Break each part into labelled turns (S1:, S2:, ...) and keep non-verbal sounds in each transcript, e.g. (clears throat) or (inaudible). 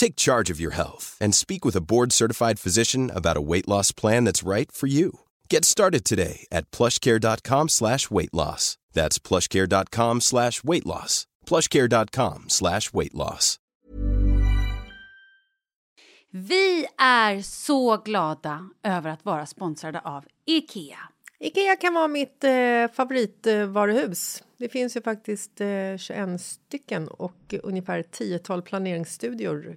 S1: Take charge of your health and speak with a board-certified physician about a weight loss plan that's right for you. Get started today at plushcare.com slash weight loss. That's plushcare.com slash weight loss. plushcare.com slash weight loss.
S2: Vi är så glada över att vara sponsrade av IKEA.
S3: Ikea kan vara mitt eh, favoritvaruhus. Det finns ju faktiskt eh, 21 stycken och ungefär 10 planeringsstudior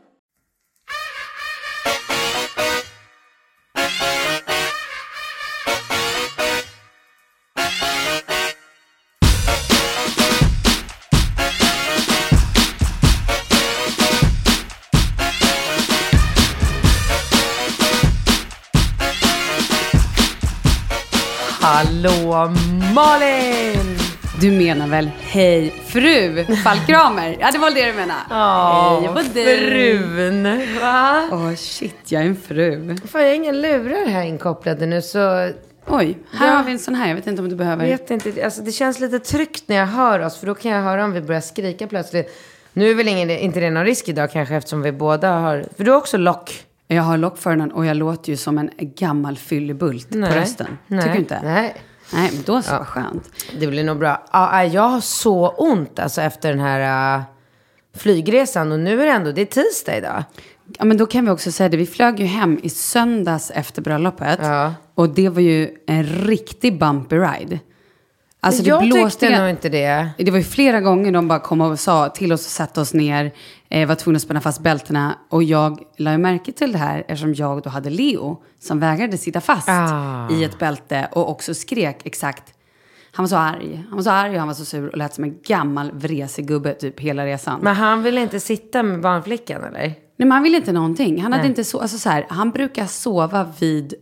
S3: Malin!
S2: Du menar väl hej fru Falkramer? Ja, det var det du menade.
S3: Ja,
S2: hej på dig.
S3: frun! Va?
S2: Åh shit, jag är en fru.
S4: Fan, jag har inga lurar här inkopplade nu så
S2: Oj, här
S4: Ja.
S2: har vi en sån här. Jag vet inte om du behöver...
S4: jag vet inte. Alltså, det känns lite tryggt när jag hör oss för då kan jag höra om vi börjar skrika plötsligt. Nu är väl ingen, inte det någon risk idag kanske eftersom vi båda har... För du har också lock.
S2: Jag har lock för den och jag låter ju som en gammal fyllebult på rösten.
S4: Nej.
S2: Tycker du inte?
S4: Nej.
S2: Nej, men då så, vad skönt.
S4: Det blir nog bra. Ja, jag har så ont alltså efter den här uh, flygresan och nu är det ändå, det är tisdag idag.
S2: Ja, men då kan vi också säga det. Vi flög ju hem i söndags efter bröllopet.
S4: Ja.
S2: Och det var ju en riktig bumpy ride. Alltså
S4: jag
S2: det blåste
S4: tyckte nog inte det.
S2: Det var ju flera gånger de bara kom och sa till oss och satte oss ner, eh, var tvungna att spänna fast bältena. Och jag la ju märke till det här eftersom jag då hade Leo som vägrade sitta fast
S4: Ah.
S2: i ett bälte och också skrek exakt Han var så arg. Han var så arg och han var så sur och lät som en gammal vresig gubbe typ hela resan.
S4: Men han ville inte sitta med barnflickan eller?
S2: Nej, men han ville inte någonting. Han hade inte så, alltså så här, han brukar sova vid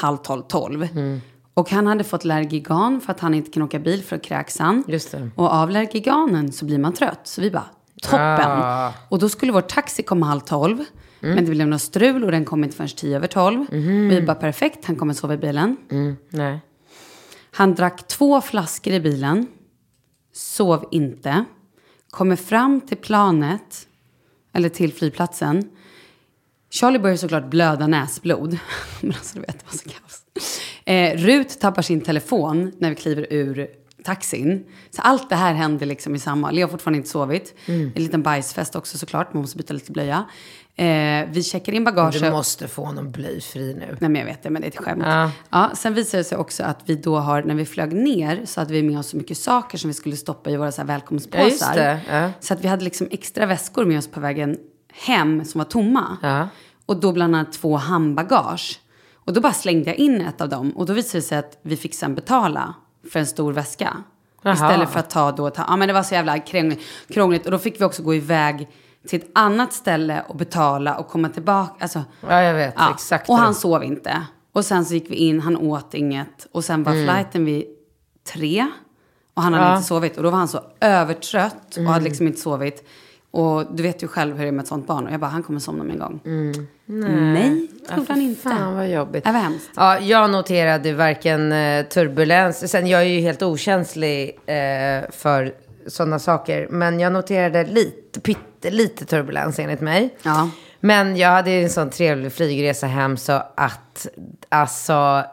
S2: halv tolv, tolv.
S4: Mm.
S2: Och han hade fått Lergigan för att han inte kan åka bil för att kräks han.
S4: Just det.
S2: Och av Lergiganen så blir man trött. Så vi bara, toppen.
S4: Ah.
S2: Och då skulle vår taxi komma halv tolv. Men det blev något strul och den kom inte förrän tio över tolv. Vi bara, perfekt, han kommer sova i bilen.
S4: Mm, nej.
S2: Han drack två flaskor i bilen. Sov inte. Kommer fram till planet. Eller till flygplatsen. Charlie börjar såklart blöda näsblod. (laughs) Men alltså du vet, det var så kaos. Eh, Rut tappar sin telefon när vi kliver ur taxin. Så allt det här händer liksom i samma. Leo har fortfarande inte sovit. En liten bajsfest också såklart. Man måste byta lite blöja. Eh, vi checkar in bagage.
S4: Du måste få honom blyfri nu.
S2: Nej men jag vet det, men det är ett skämt.
S4: Ja.
S2: Ja. sen visade det sig också att vi då har, när vi flög ner, så hade vi med oss så mycket saker som vi skulle stoppa i våra så här välkomstpåsar.
S4: Ja. Ja.
S2: Så att vi hade liksom extra väskor med oss på vägen hem som var tomma. Och då bland annat två handbagage. Och då bara slängde jag in ett av dem. Och då visade det sig att vi fick sen betala för en stor väska.
S4: Jaha.
S2: Istället för att ta då, ta, ja men det var så jävla krångligt. Och då fick vi också gå iväg till ett annat ställe och betala och komma tillbaka. Alltså,
S4: Ja, jag vet.
S2: Ja,
S4: Exakt.
S2: och han sov inte. Och sen så gick vi in, han åt inget. Och sen var flighten vid tre. Och han hade
S4: Mm. Ja. Mm.
S2: inte sovit. Och då var han så övertrött och hade liksom inte sovit. Och du vet ju själv hur det är med ett sånt barn. Och jag bara, han kommer somna med en gång. Nej, det gjorde han inte.
S4: Mm. Fan vad jobbigt.
S2: Det var hemskt.
S4: Ja, jag noterade varken eh, turbulens, sen jag är ju helt okänslig eh, för sådana saker, men jag noterade lite, pytte, lite turbulens enligt mig.
S2: Ja.
S4: Men jag hade en sån trevlig flygresa hem så att, alltså,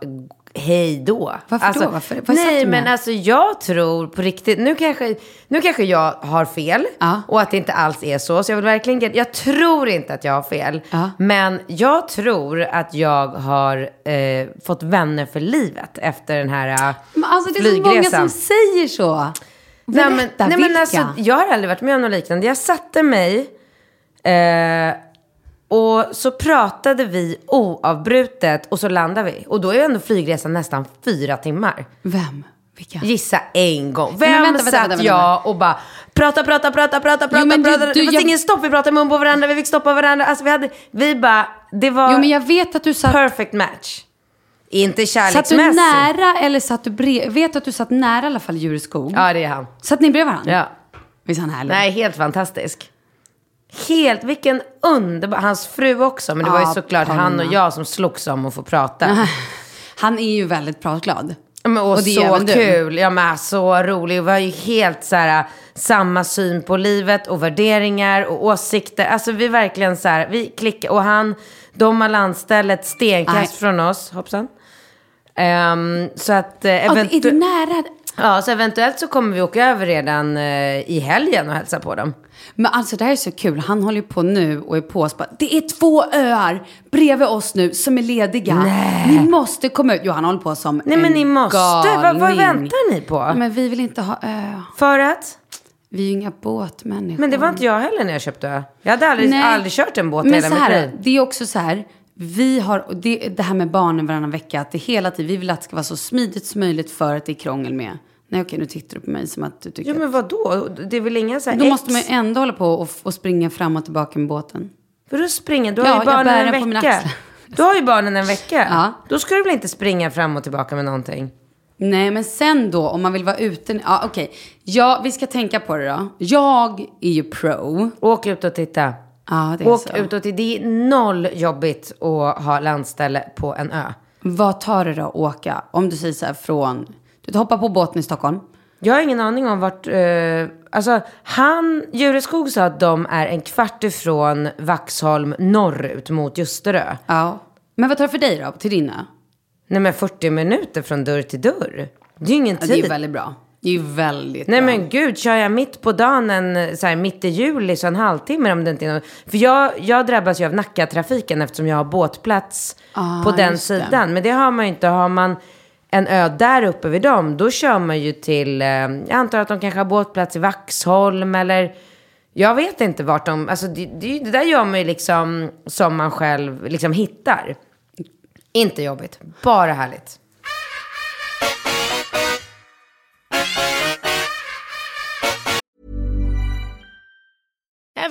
S4: hej då.
S2: Varför
S4: alltså,
S2: då? Varför- vad
S4: nej, men alltså jag tror på riktigt, nu kanske, nu kanske jag har fel
S2: Ja.
S4: och att det inte alls är så. Så jag vill verkligen, jag tror inte att jag har fel.
S2: Ja.
S4: Men jag tror att jag har eh, fått vänner för livet efter den här eh,
S2: Men alltså det är så många
S4: flygresan.
S2: som säger så.
S4: Nej,
S2: Berätta,
S4: men, nej, men alltså, jag har aldrig varit med om något liknande. Jag satte mig eh, och så pratade vi oavbrutet och så landade vi. Och då är ju ändå flygresan nästan fyra timmar.
S2: Vem? Vilka?
S4: Gissa en gång. Vem
S2: men vänta, vänta,
S4: satt
S2: vänta,
S4: jag och bara prata, prata, prata, prata, prata,
S2: men du-
S4: prata.
S2: du-
S4: det fanns
S2: jag-
S4: ingen stopp. Vi pratade mun på varandra, vi fick stoppa varandra. Alltså vi hade, vi bara, det var
S2: Jo men jag vet att du satt...
S4: perfect match. Inte
S2: Satt du
S4: kärleksmässigt.
S2: nära eller satt du bredvid? Vet att du satt nära i alla fall Djureskog?
S4: Ja, det är han.
S2: Satt ni bredvid varandra?
S4: Ja.
S2: Visst är han härlig?
S4: Nej, helt fantastisk. Helt, vilken underbar, hans fru också. Men det var ju såklart
S2: Paulina.
S4: han och jag som slogs om att få prata. (laughs)
S2: Han är ju väldigt pratglad.
S4: Men, och,
S2: Och
S4: så
S2: du.
S4: kul, ja men så rolig. Vi har ju helt så här, samma syn på livet och värderingar och åsikter. Alltså vi verkligen så här, vi klickar. Och han, de har landstället stenkast från oss, hoppsan. Ehm, så att eh,
S2: Ja, är du
S4: eventu-
S2: nära?
S4: Ja, så eventuellt så kommer vi åka över redan eh, i helgen och hälsa på dem.
S2: Men alltså det här är så kul. Han håller ju på nu och är på bara, Det är två öar bredvid oss nu som är lediga.
S4: Nej.
S2: Ni måste komma ut. Jo, han håller på som
S4: Nej men
S2: en
S4: ni måste, vad, vad väntar ni på?
S2: Men vi vill inte ha ö.
S4: För att?
S2: Vi är ju inga båtmänniskor.
S4: Men det var inte jag heller när jag köpte ö. Jag hade aldrig, aldrig kört en båt
S2: Men
S4: hela
S2: så
S4: mitt
S2: här,
S4: liv.
S2: det är också så här. Vi har, det, det här med barnen varannan vecka, att det hela tiden, vi vill att det ska vara så smidigt som möjligt för att det är krångel med. Nej okej, nu tittar du på mig som att du tycker
S4: Ja men vad då? Det är väl inga så här
S2: Då
S4: ex-
S2: måste man ju ändå hålla på och, och springa fram och tillbaka med båten.
S4: Vadå springa? Du har
S2: Ja,
S4: ju
S2: jag
S4: barnen en
S2: den på mina
S4: vecka.
S2: axlar.
S4: Du har ju barnen en vecka.
S2: Ja.
S4: Då ska du väl inte springa fram och tillbaka med någonting?
S2: Nej, men sen då om man vill vara ute. Ja, okej. Ja, vi ska tänka på det då. Jag är ju pro.
S4: Åk ut och titta.
S2: Ja, det är
S4: Åk
S2: så.
S4: ut och titta. Det är noll jobbigt att ha landställe på en ö.
S2: Vad tar det då att åka? Om du säger så här från... Du hoppar på båten i Stockholm.
S4: Jag har ingen aning om vart... Eh, alltså, han, Djureskog sa att de är en kvart ifrån Vaxholm norrut mot Ljusterö.
S2: Ja. Men vad tar det för dig då, till din ö?
S4: Nej men 40 minuter från dörr till dörr. Det är ju ingen
S2: Ja, det är
S4: tid.
S2: ju väldigt bra. Det är ju väldigt
S4: Nej
S2: bra.
S4: men gud, kör jag mitt på dagen, en, så här, mitt i juli, så en halvtimme om det inte är något. För jag, jag drabbas ju av Nackatrafiken eftersom jag har båtplats
S2: Ah,
S4: på den
S2: just det.
S4: sidan. Men det har man ju inte. Har man en ö där uppe vid dem, då kör man ju till, eh, jag antar att de kanske har båtplats i Vaxholm eller jag vet inte vart de, alltså det, det, det där gör man ju liksom som man själv liksom hittar. Inte jobbigt, bara härligt.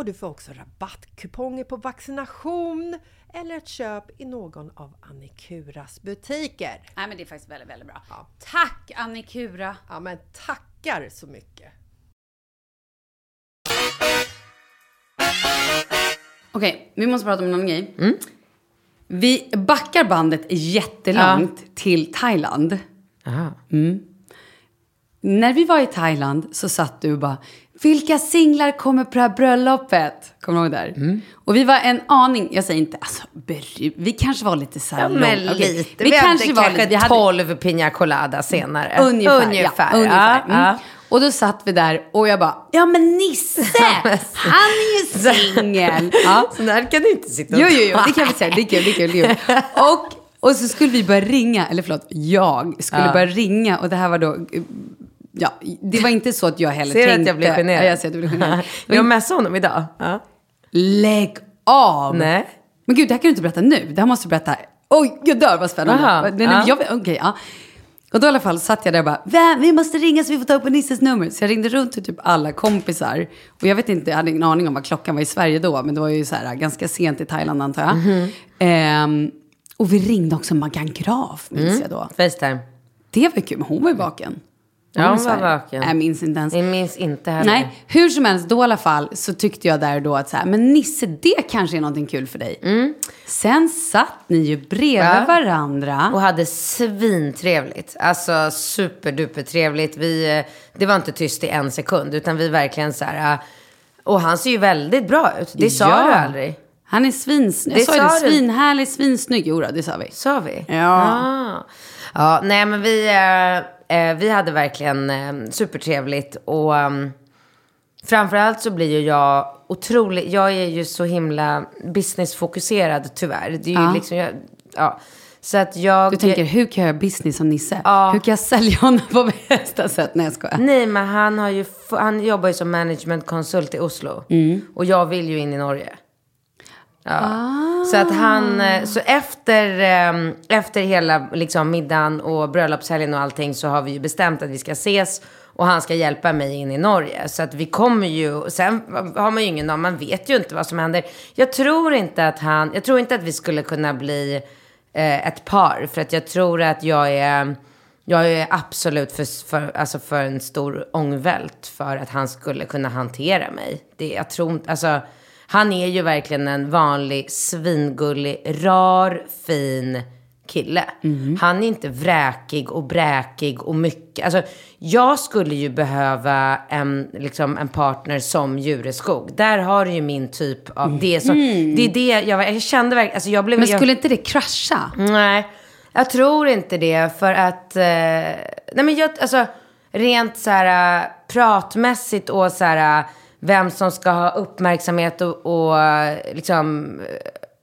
S3: och du får också rabattkuponger på vaccination eller ett köp i någon av Annikuras butiker.
S2: Nej men det är faktiskt väldigt, väldigt bra.
S3: Ja.
S2: Tack Annikura!
S3: Ja men tackar så mycket!
S2: Okej, vi måste prata om en annan grej. Vi backar bandet jättelångt till Thailand.
S4: Aha.
S2: När vi var i Thailand så satt du och bara, vilka singlar kommer på det här bröllopet? Kommer du ihåg där?
S4: Mm.
S2: Och vi var en aning, jag säger inte, alltså beru, vi kanske var lite så här
S4: Ja,
S2: lång-
S4: men
S2: okej.
S4: lite. Vi, kanske var kanske
S2: vi hade-
S4: 12 Pina Colada senare.
S2: Ungefär.
S4: Ungefär.
S2: Ja, ungefär.
S4: Ja,
S2: Mm. Och då satt vi där och jag bara, ja men Nisse, han är ju (laughs) singel. Ja.
S4: Så där kan du inte sitta och
S2: Jo, jo, jo, det kan vi säga. Det är kul, det är kul. Det är kul. (laughs) Och, och så skulle vi börja ringa, eller förlåt, jag skulle
S4: Ja.
S2: börja ringa och det här var då, ja, det var inte så att jag heller
S4: Ser du
S2: tänkte.
S4: att jag blir generad?
S2: Ja, jag ser att du blir generad. (laughs)
S4: Jag messade honom idag. Ja.
S2: Lägg av!
S4: Nej.
S2: Men gud, det här kan du inte berätta nu. Det här måste du berätta. Oj, jag dör, vad spännande.
S4: Aha,
S2: nej, nej,
S4: ja.
S2: jag, okej, ja. Och då i alla fall satt jag där och bara, "Va? vi måste ringa så vi får ta upp Nisses nummer. Så jag ringde runt till typ alla kompisar. Och jag vet inte, jag hade ingen aning om vad klockan var i Sverige då. Men det var ju så här ganska sent i Thailand antar jag.
S4: Mhm.
S2: Ehm, och vi ringde också Maggan Graf, minns
S4: Mm.
S2: jag då.
S4: Facetime.
S2: Det var ju kul, men hon var ju vaken.
S4: Ja, hon var vaken.
S2: Jag minns inte ens.
S4: Jag minns inte heller.
S2: Nej, hur som helst, då i alla fall så tyckte jag där då att så här, men Nisse, det kanske är någonting kul för dig. Sen satt ni ju bredvid
S4: Ja.
S2: varandra.
S4: Och hade svintrevligt. Alltså superduper trevligt. Vi, eh, det var inte tyst i en sekund. Utan vi verkligen så här. eh, Och han ser ju väldigt bra ut. Det sa
S2: Ja.
S4: du aldrig.
S2: Han är svinsnygg.
S4: Det
S2: Jag sa det,
S4: du.
S2: svinhärlig, svinsnygg. Jo, det sa vi.
S4: Sa vi?
S2: Ja.
S4: Ah. Ja, nej men vi, eh, eh, vi hade verkligen eh, supertrevligt. Och um, framförallt så blir ju jag otroligt, jag är ju så himla businessfokuserad tyvärr. Det är ju
S2: Ja.
S4: liksom, jag, ja. Så att jag...
S2: Du tänker, hur kan jag göra business som Nisse?
S4: Ja.
S2: Hur kan jag sälja honom på (laughs) bästa sätt? Nej, jag skojar.
S4: Nej, men han, har ju, han jobbar ju som managementkonsult i Oslo. Och jag vill ju in i Norge. Ja. Så att han, eh, så efter, eh, efter hela liksom, middagen och bröllopshelgen och allting så har vi ju bestämt att vi ska ses. Och han ska hjälpa mig in i Norge. Så att vi kommer ju, sen har man ju ingen aning, man vet ju inte vad som händer. Jag tror inte att han, jag tror inte att vi skulle kunna bli eh, ett par. För att jag tror att jag är, jag är absolut för, för, alltså för en stor ångvält för att han skulle kunna hantera mig. Det, jag tror inte, alltså, han är ju verkligen en vanlig, svingullig, rar, fin kille. Han är inte vräkig och bräkig och mycket. Alltså, jag skulle ju behöva en, liksom, en partner som Jureskog. Där har du ju min typ av det. Som, Det är det jag, jag kände verkligen, alltså jag blev...
S2: Men
S4: jag,
S2: skulle inte det krascha?
S4: Nej, jag tror inte det för att... Eh, nej men jag, alltså rent så här eh, pratmässigt och så här eh, vem som ska ha uppmärksamhet och, och liksom...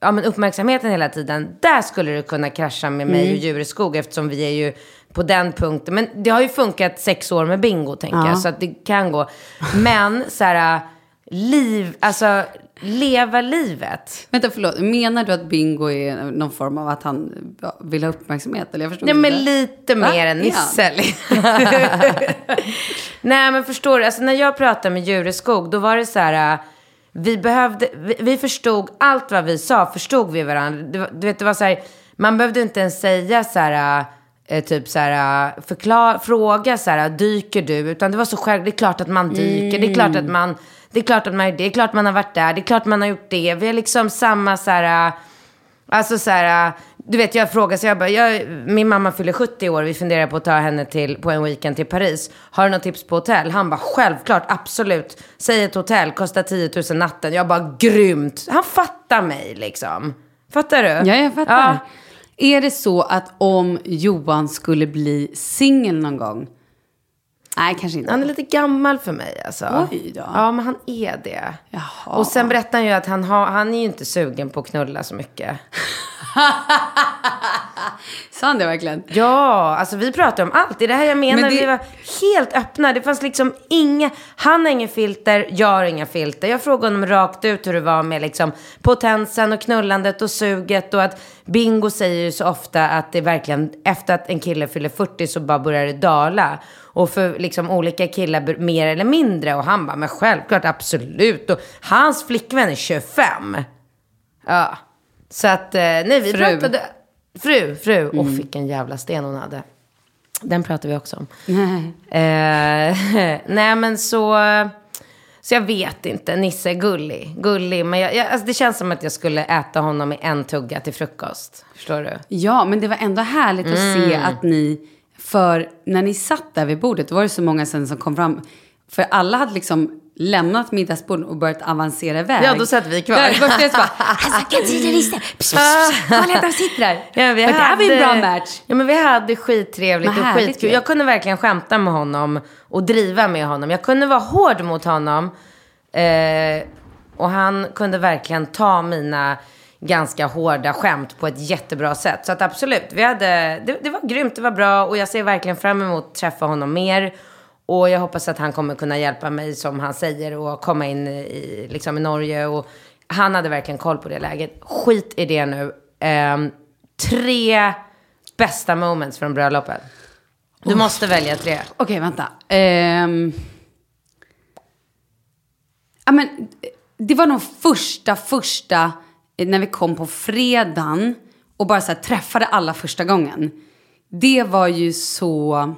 S4: Ja men uppmärksamheten hela tiden. Där skulle det kunna krascha med mig och Djureskog eftersom vi är ju på den punkten. Men det har ju funkat sex år med bingo tänker
S2: Ja.
S4: jag. Så att det kan gå. Men så här, liv, alltså leva livet.
S2: Vänta, förlåt. Menar du att Bingo är någon form av att han vill ha uppmärksamhet? Eller jag förstår
S4: Nej
S2: inte.
S4: men lite
S2: Va?
S4: mer än. Nisse. (laughs) Nej men förstår du, alltså när jag pratade med Djureskog då var det så här. äh, Vi behövde, vi, vi förstod allt vad vi sa, förstod vi varandra. Var- du vet det var så här, man behövde inte ens säga så här. eh, Typ så här, förklar, fråga så här, dyker du? Utan det var så själv, det är klart att man dyker, det är klart att man, det är klart att man, det är klart man har varit där, det är klart man har gjort det. Vi har liksom samma så här, Alltså så här, du vet jag frågar så jag bara, jag, min mamma fyller 70 år, vi funderar på att ta henne till, på en weekend till Paris. Har du något tips på hotell? Han bara, självklart, absolut. Säg ett hotell, kostar 10 000 natten. Jag bara, grymt. Han fattar mig liksom. Fattar du?
S2: Ja, jag fattar. Är det så att om Johan skulle bli singel någon gång? Nej, kanske inte.
S4: Han är lite gammal för mig alltså.
S2: Oj då.
S4: Ja, men han är det.
S2: Jaha.
S4: Och sen berättar han ju att han, har, han är ju inte sugen på att knulla så mycket. (laughs)
S2: Sa han det verkligen?
S4: Ja, alltså vi pratar om allt. Det är det här jag menar.
S2: Men det-
S4: Vi var helt öppna. Det fanns liksom inga... Han har inga filter, jag har inga filter. Jag frågade honom rakt ut hur det var med liksom potensen och knullandet och suget. Och att Bingo säger ju så ofta att det verkligen, efter att en kille fyller 40 så bara börjar det dala. Och för liksom olika killar mer eller mindre. Och han bara, men självklart, absolut. Och hans flickvän är 25. Ja. Så att, eh, nej vi
S2: Fru.
S4: pratade... Fru, fru. Och vilken jävla sten hon hade. Den pratar vi också om.
S2: Nej.
S4: Eh, (laughs) nej men så... Så jag vet inte. Nisse är gullig. Gullig. Men jag, jag, alltså det känns som att jag skulle äta honom i en tugga till frukost. Förstår du?
S2: Ja, men det var ändå härligt att se
S4: Mm.
S2: att ni, för när ni satt där vid bordet, då var det så många sen som kom fram, för alla hade liksom lämnat middagsbordet och börjat avancera iväg.
S4: Ja, då satt vi kvar.
S2: Där, först jag bara, alltså (laughs) kan inte sitta lista. Kolla att de sitter där.
S4: Ja, vi
S2: men det här var ju en bra match.
S4: Ja, men vi hade skittrevligt
S2: Men
S4: och skitkul. Jag kunde verkligen skämta med honom och driva med honom. Jag kunde vara hård mot honom. Eh, och han kunde verkligen ta mina ganska hårda skämt på ett jättebra sätt. Så att absolut, vi hade, det, det var grymt, det var bra och jag ser verkligen fram emot att träffa honom mer. Och jag hoppas att han kommer kunna hjälpa mig som han säger och komma in i, liksom i Norge. Och han hade verkligen koll på det läget. Skit i det nu. Ehm, tre bästa moments från bröllopet. Du måste välja tre.
S2: Okej, vänta. Ehm. Ja, men det var nog första, första, när vi kom på fredagen och bara så här, träffade alla första gången. Det var ju så...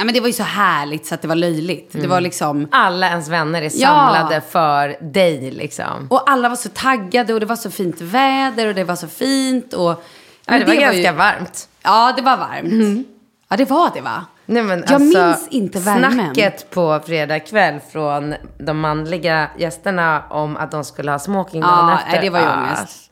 S2: Ja, men det var ju så härligt så att det var löjligt. Det var liksom...
S4: Alla ens vänner är
S2: Ja.
S4: samlade för dig liksom.
S2: Och alla var så taggade och det var så fint väder och det var så fint. Och,
S4: Ja,
S2: men
S4: det var ganska
S2: ju-
S4: varmt.
S2: Ja, det var varmt. Ja, det var det va?
S4: Nej, men
S2: Jag
S4: alltså,
S2: minns inte värmen.
S4: Snacket på fredag kväll från de manliga gästerna om att de skulle ha smoking
S2: Ja,
S4: dagen efter.
S2: nej, det var ju
S4: Ah,
S2: ångest.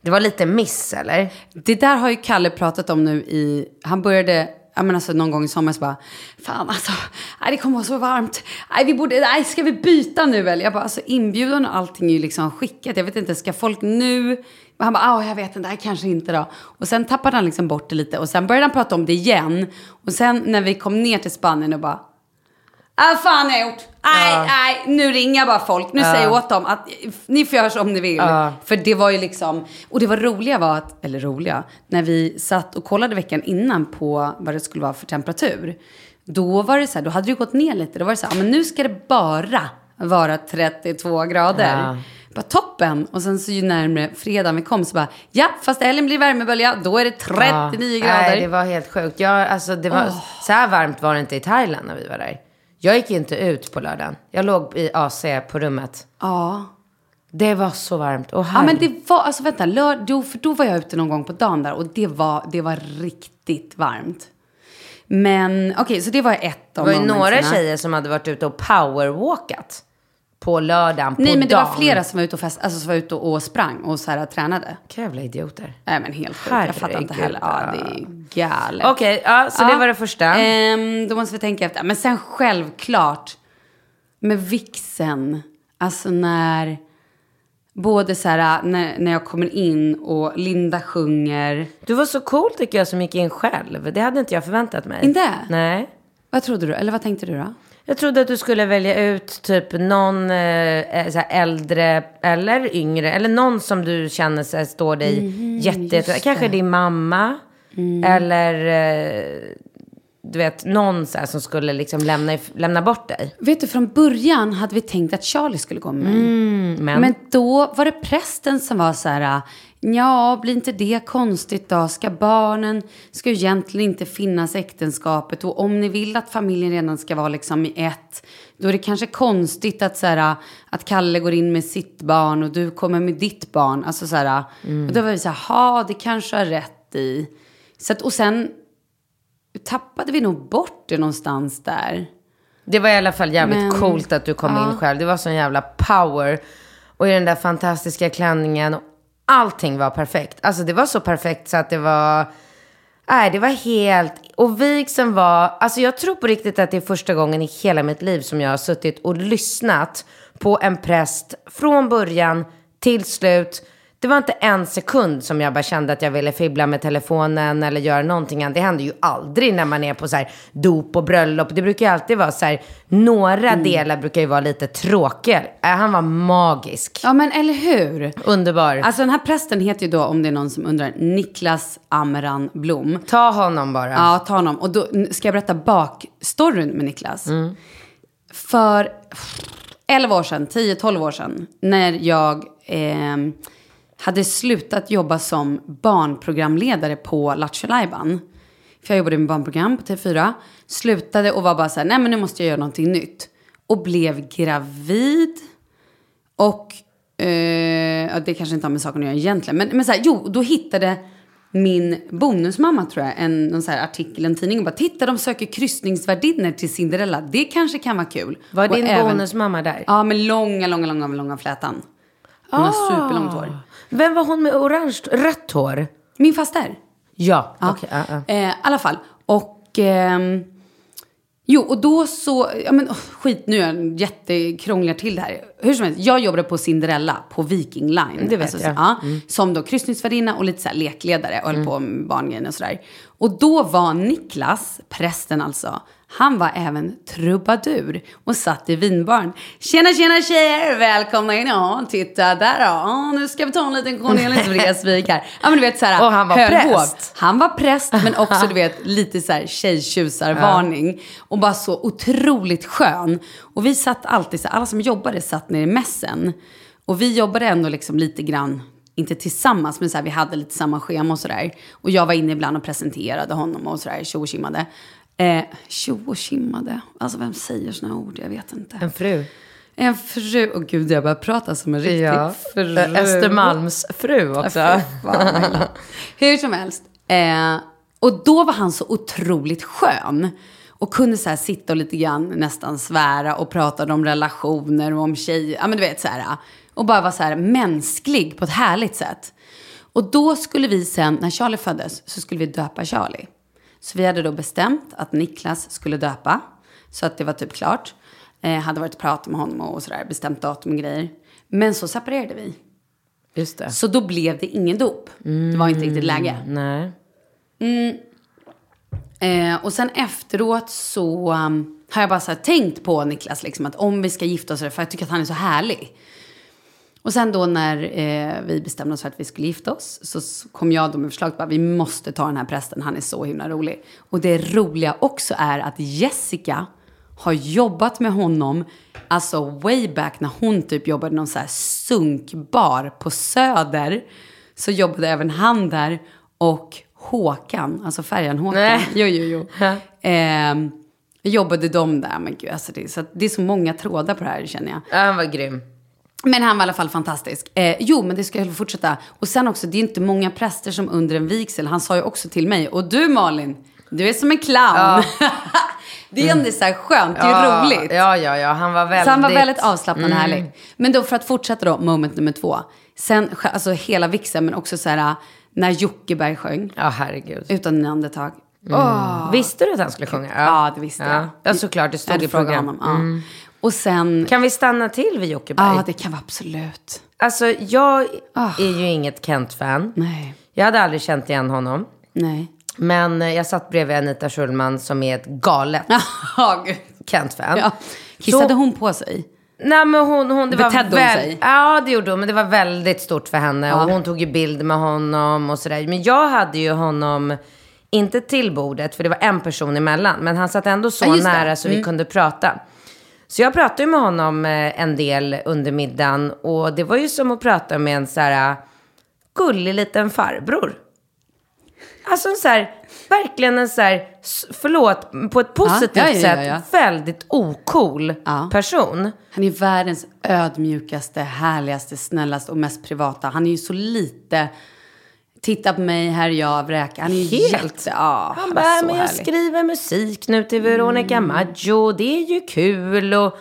S4: Det var lite miss eller?
S2: Det där har ju Kalle pratat om nu i... Han började... Ja men alltså någon gång i somras bara... Fan alltså, nej, det kommer vara så varmt. Nej, vi borde, nej, ska vi byta nu eller? Jag bara, alltså inbjudan och allting är ju liksom skickat. Jag vet inte, ska folk nu? Han bara, ah, jag vet inte, nej, kanske inte då. Och sen tappade han liksom bort det lite. Och sen började han prata om det igen. Och sen när vi kom ner till Spanien och bara... Ah, fan har jag gjort? Nej, nej, nu ringer jag bara folk. Nu säger jag åt dem att ni får göra som ni vill. För det var ju liksom, och det var roliga var att, eller roliga, när vi satt och kollade veckan innan på vad det skulle vara för temperatur. Då var det så här, då hade det gått ner lite. Då var det så här, men nu ska det bara vara 32 grader.
S4: Ja.
S2: Bara toppen. Och sen så ju närmare fredagen vi kom så bara, ja fast helgen blir värmebölja, då är det 39
S4: Ja.
S2: grader.
S4: Nej, det var helt sjukt. Jag, alltså, det var, Så här varmt var det inte i Thailand när vi var där. Jag gick inte ut på lördagen. Jag låg i AC på rummet.
S2: Ja.
S4: Det var så varmt. Och
S2: Ja men det var, alltså vänta, lör, då, för då var jag ute någon gång på dagen där och det var, det var riktigt varmt. Men okej, så det var ett
S4: det
S2: av
S4: var ju några tjejer som hade varit ute och powerwalkat. På lördagen, på
S2: Nej men det var
S4: dagen.
S2: flera som var ute och, fest, alltså, som var ute och sprang och så här tränade.
S4: Jävla idioter.
S2: Nej men helt sjukt, jag fattar inte heller. Ja,
S4: ja.
S2: det är galet.
S4: Okej, ja, så det var det första.
S2: Ehm, då måste vi tänka efter. Men sen självklart med vixen. Alltså när både så här när, när jag kommer in och Linda sjunger.
S4: Du var så cool tycker jag som gick in själv. Det hade inte jag förväntat mig.
S2: Inte?
S4: Nej.
S2: Vad trodde du? Eller vad tänkte du då?
S4: Jag trodde att du skulle välja ut typ någon eh, så här äldre eller yngre. Eller någon som du känner sig står dig jätte, jätte... Kanske din mamma. Eller eh, du vet någon så som skulle liksom lämna, lämna bort dig.
S2: Vet du, från början hade vi tänkt att Charlie skulle gå med mig.
S4: Men,
S2: Men då var det prästen som var så här, ja, blir inte det konstigt då? Ska barnen, ska egentligen inte finnas äktenskapet och om ni vill att familjen redan ska vara liksom i ett, då är det kanske konstigt att så här, att Kalle går in med sitt barn och du kommer med ditt barn. Alltså så här, och då var vi så här, ja, det kanske har rätt i. Så att, och sen tappade vi nog bort det någonstans där.
S4: det var i alla fall jävligt
S2: Men-
S4: coolt att du kom in själv. Det var sån jävla power. Och i den där fantastiska klänningen. Allting var perfekt. Alltså det var så perfekt så att det var... Nej, det var helt... Och vigseln var... Alltså jag tror på riktigt att det är första gången i hela mitt liv som jag har suttit och lyssnat på en präst från början till slut. Det var inte en sekund som jag bara kände att jag ville fibbla med telefonen eller göra någonting annat. Det händer ju aldrig när man är på så här dop och bröllop. Det brukar ju alltid vara så här, några delar brukar ju vara lite tråkiga. Äh, Han var magisk.
S2: Ja, men eller hur?
S4: Underbar.
S2: Alltså den här prästen heter ju då, om det är någon som undrar, Niklas Amran Blom.
S4: Ta honom bara.
S2: Ja, ta honom. Och då ska jag berätta bakstoryn med Niklas. För 11 år sedan, 10-12 år sedan, när jag ehm, hade slutat jobba som barnprogramledare på Lattjo. För jag jobbade med barnprogram på TV4. Slutade och var bara så här, nej men nu måste jag göra någonting nytt. Och blev gravid. Och, eh, det kanske inte har med saken att göra egentligen. Men, men så här, jo, då hittade min bonusmamma tror jag, en någon så artikel en tidning och bara titta de söker kryssningsvärdinnor till Cinderella. Det kanske kan vara kul.
S4: Var
S2: Och
S4: din
S2: även-
S4: bonusmamma där?
S2: Ja, med långa, långa, långa, långa flätan. Hon har superlångt hår.
S4: Vem var hon med orange, rött hår?
S2: Min faster.
S4: Ja,
S2: Ja.
S4: okej. ja, ja.
S2: Eh, I alla fall. Och... ehm, jo, och då så... Ja, men, oh, skit, nu är jag jättekrånglar till det här. Hur som helst, jag jobbade på Cinderella på Viking Line. Alltså,
S4: Det vet
S2: så-
S4: jag.
S2: Ja, Som då kryssningsvärdinna och lite så här lekledare och höll på med barngrejen och sådär. Och då var Niklas, prästen alltså, han var även trubadur och satt i vinbaren. Tjena, tjena tjejer! Välkomna in! Ja, titta där då! Ja, nu ska vi ta en liten Cornelis (laughs) Vreeswijk här. Ja, men du vet så här,
S4: Och han var
S2: höll hov.
S4: präst.
S2: Han var präst, men också du (laughs) vet lite så här tjejtjusarvarning. Och bara så otroligt skön. Och vi satt alltid, så här, alla som jobbade satt nere i mässen. Och vi jobbade ändå liksom lite grann, inte tillsammans, men så här, vi hade lite samma schema och sådär. Och jag var inne ibland och presenterade honom och sådär, tjo och. Eh, tjo och tjimmade, alltså vem säger såna ord? Jag vet inte.
S4: En fru.
S2: En fru, åh gud jag börjar prata som en riktig
S4: Ja.
S2: fru.
S4: Östermalms fru också.
S2: Ja. Hur som helst. Eh, och då var han så otroligt skön. Och kunde så sitta och lite grann nästan svära och prata om relationer och om tjejer. Ja men du vet så här. Och bara vara så här mänsklig på ett härligt sätt. Och då skulle vi sen, när Charlie föddes, så skulle vi döpa Charlie. Så vi hade då bestämt att Niklas skulle döpa. Så att det var typ klart. Eh, hade varit och pratat med honom och sådär, bestämt datum och grejer. Men så separerade vi.
S4: Just det.
S2: Så då blev det ingen dop. Det var inte riktigt läge.
S4: Nej.
S2: Eh, och sen efteråt så um, har jag bara så tänkt på Niklas, liksom, att om vi ska gifta oss, för jag tycker att han är så härlig. Och sen då när eh, vi bestämde oss för att vi skulle gifta oss så kom jag då med förslaget att vi måste ta den här prästen, han är så himla rolig. Och det roliga också är att Jessica har jobbat med honom, alltså way back när hon typ jobbade någon så här sunkbar på Söder. Så jobbade även han där och Håkan, alltså färjan Håkan.
S4: Nej.
S2: Jo, jo, jo. (laughs) Ehm, jobbade de där, men gud, alltså det, så det är så många trådar på det här känner jag.
S4: Ja, han var grym.
S2: Men han var i alla fall fantastisk. Eh, jo, men det ska jag fortsätta. Och sen också, det är inte många präster som under en vigsel, han sa ju också till mig, och du Malin, du är som en clown. (laughs) det är ändå så här skönt, det är ju roligt.
S4: Ja, ja, ja. Han var väldigt...
S2: Så han var väldigt avslappnad och härlig. Men då för att fortsätta då, moment nummer två. Sen, alltså hela vigseln, men också så här, när Jockeberg sjöng,
S4: Ja, herregud.
S2: utan andetag. Åh.
S4: Visste du att han skulle sjunga?
S2: Ja, det visste
S4: ja.
S2: jag.
S4: Ja, såklart. Det stod i
S2: frågat
S4: program.
S2: honom. Ja. Och sen,
S4: Kan vi stanna till vid Jockeberg?
S2: ja det kan vara absolut.
S4: Alltså, jag
S2: Ah.
S4: är ju inget Kent-fan.
S2: Nej,
S4: Jag hade aldrig känt igen honom.
S2: nej.
S4: Men eh, jag satt bredvid Anita Schulman som är ett galet (laughs)
S2: Ja.
S4: Kent-fan.
S2: Ja. Kissade
S4: Så-
S2: hon på sig?
S4: Nej men hon, hon det var
S2: Betedde hon
S4: väl,
S2: sig?
S4: Ja det gjorde hon, men det var väldigt stort för henne. Och hon tog ju bild med honom och sådär. Men jag hade ju honom, inte till bordet, för det var en person emellan. Men han satt ändå så
S2: Ja,
S4: nära så vi kunde prata. Så jag pratade med honom eh, en del under middagen. Och det var ju som att prata med en så här gullig liten farbror. Alltså en så här, verkligen en så här, förlåt, på ett positivt
S2: ja, ja, ja,
S4: sätt, väldigt ocool person.
S2: Han är världens ödmjukaste, härligaste, snällaste och mest privata. Han är ju så lite... Titta på mig, här är jag, vräka. Han är ju
S4: Helt.
S2: jätte... Ja,
S4: Han
S2: är
S4: bara, men jag
S2: härlig.
S4: skriver musik nu till Veronica
S2: Mm.
S4: Maggio, det är ju kul och...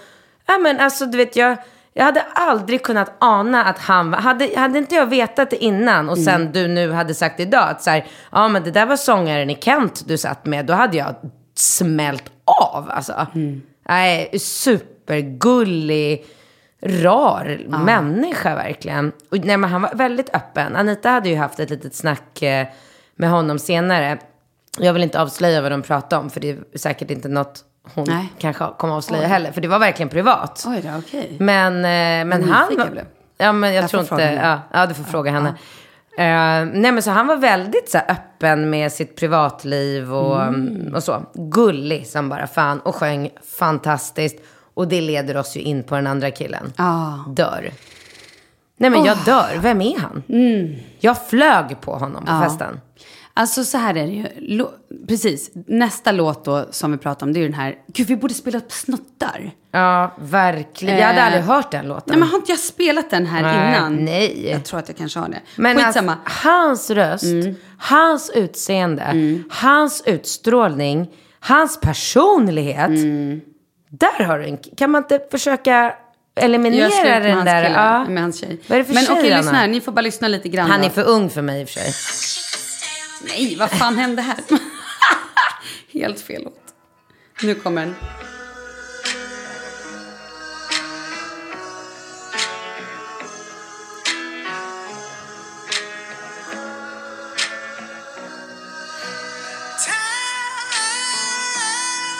S4: Ja men alltså du vet jag, jag hade aldrig kunnat ana att han hade, hade inte jag vetat det innan och sen
S2: Mm.
S4: du nu hade sagt idag att så här, ja men det där var sångaren i Kent du satt med, då hade jag smält av alltså.
S2: Mm.
S4: Nej, supergullig, rar människa verkligen. Och, nej, men han var väldigt öppen. Anita hade ju haft ett litet snack eh, med honom senare. Jag vill inte avslöja vad de pratade om, för det är säkert inte något hon
S2: Nej.
S4: kanske kommer avslöja heller. För det var verkligen privat.
S2: Oj då, okej.
S4: Men, eh, men
S2: Vad
S4: han...
S2: blev.
S4: Ja, men jag,
S2: Jag
S4: tror inte... Ja, ja, du får fråga henne. Eh, nej, men så han var väldigt så här, öppen med sitt privatliv och,
S2: Mm.
S4: och så. Gullig som bara fan och sjöng fantastiskt. Och det leder oss ju in på den andra killen.
S2: Ja.
S4: Dör. Nej men jag dör. Vem är han? Jag flög på honom på
S2: Ja.
S4: festen.
S2: Alltså så här är det ju. Lå- Precis. Nästa låt då som vi pratar om det är ju den här. Gud vi borde spela upp snuttar.
S4: Ja, verkligen. Jag hade
S2: Eh,
S4: aldrig hört den låten.
S2: Nej men har inte jag spelat den här
S4: Nej,
S2: innan?
S4: nej.
S2: Jag tror att jag kanske har det.
S4: Men
S2: Skitsamma. Mm.
S4: Alltså, hans röst, hans utseende, hans utstrålning, hans personlighet. Där har du en... Kan man inte försöka eliminera den där?
S2: kille,
S4: Ja.
S2: med hans tjej.
S4: Vad är det för
S2: Men
S4: tjej,
S2: okej, lyssna här. Ni får bara lyssna lite grann.
S4: Han
S2: då.
S4: är för ung för mig i och för sig.
S2: Nej, vad fan hände här? (laughs) Helt fel låt. Nu kommer den.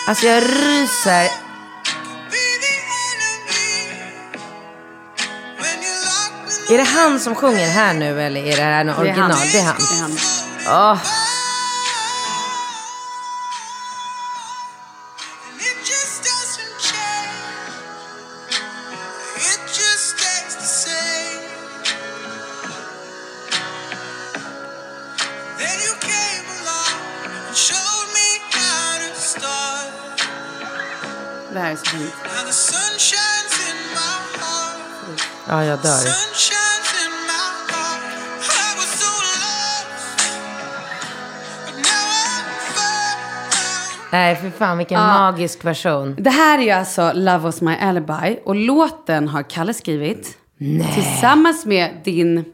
S4: Alltså jag ryser. Är det han som sjunger här nu eller är det här någon
S2: Det är han.
S4: original? Det är han.
S2: Det är han.
S4: Åh.
S2: Det här är så fint.
S4: Ja, jag dör. Nej, för fan vilken magisk version.
S2: Det här är ju alltså Love was my alibi. Och låten har Kalle skrivit. Tillsammans med din...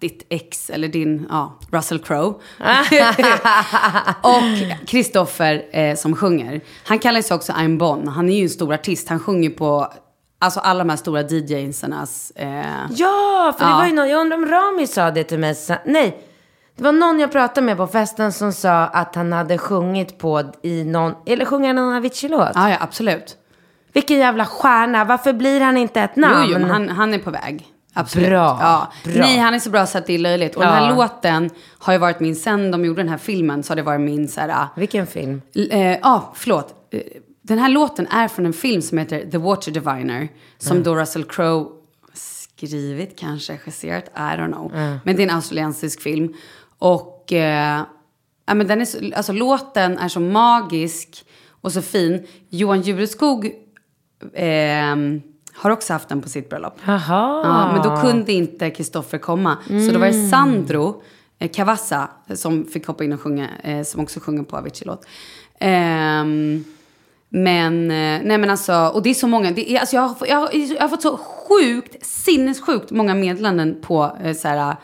S2: Ditt ex, eller din, ja, Russell Crowe. (laughs) och Kristoffer eh, som sjunger. Han kallar sig också I'm Bon. Han är ju en stor artist. Han sjunger på alltså, alla de här stora DJ-insarnas... Eh,
S4: Ja, för det
S2: Ja.
S4: var ju någon, jag undrar om Rami sa det till mig. Nej, det var någon jag pratade med på festen som sa att han hade sjungit på i någon, eller sjunger någon Avicii-låt.
S2: ja, ja, absolut.
S4: Vilken jävla stjärna, varför blir han inte ett namn?
S2: Jo, jo, men han, han är på väg. Absolut.
S4: Bra,
S2: Ja.
S4: bra.
S2: Nej, han är så bra så att det är löjligt. Och den här
S4: Ja.
S2: låten har ju varit min, sen de gjorde den här filmen så har det varit min så här, ah,
S4: Vilken film?
S2: eh, ja, förlåt. Eh, Den här låten är från en film som heter The Water Diviner. Som då Russell Crowe skrivit, kanske regisserat, I don't know. Men det är en australiensisk film. Och eh, ja, men den är så, alltså, låten är så magisk och så fin. Johan Jureskog ehm, har också haft den på sitt bröllop.
S4: Jaha.
S2: Ja, men då kunde inte Kristoffer komma. Så då var det Sandro eh, Cavazza som fick hoppa in och sjunga, eh, som också sjunger på Avicii-låt. Ehm, men, eh, nej men alltså, och det är så många, det är, alltså jag, har, jag, har, jag har fått så sjukt, sinnessjukt många meddelanden på eh, så här, eh,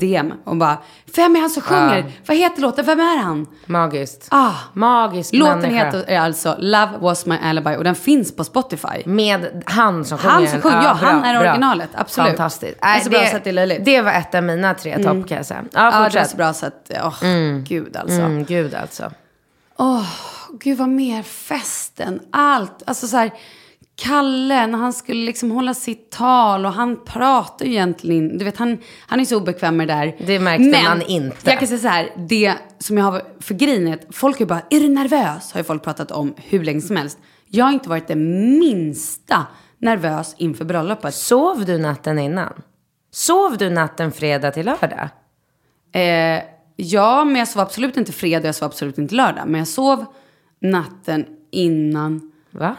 S2: DM. Och bara, vem är han som sjunger? Vad heter låten? Vem är han?
S4: Magiskt.
S2: Ah,
S4: Magisk
S2: låten
S4: människa.
S2: heter alltså Love was my alibi och den finns på Spotify.
S4: Med han som sjunger
S2: Han som sjunger, ja, han
S4: bra,
S2: är
S4: bra.
S2: originalet, absolut.
S4: Fantastiskt.
S2: Det är så bra så att det är löjligt.
S4: Det var ett av mina tre topp kan jag säga. Ja,
S2: Ja, det är
S4: fortsätt.
S2: så bra så att, åh, gud alltså.
S4: Mm, gud alltså.
S2: Åh, gud vad mer festen, allt. Alltså så här, Kalle, när han skulle liksom hålla sitt tal och han pratar ju egentligen, du vet han, han är så obekväm med det där.
S4: Det märkte man inte.
S2: jag kan säga så här, det som jag har för grejen är att folk är bara, är du nervös? Har ju folk pratat om hur länge som helst. Jag har inte varit det minsta nervös inför bröllopet.
S4: Sov du natten innan? Sov du natten fredag till lördag?
S2: Eh, ja, men jag sov absolut inte fredag, jag sov absolut inte lördag. Men jag sov natten innan.
S4: Va?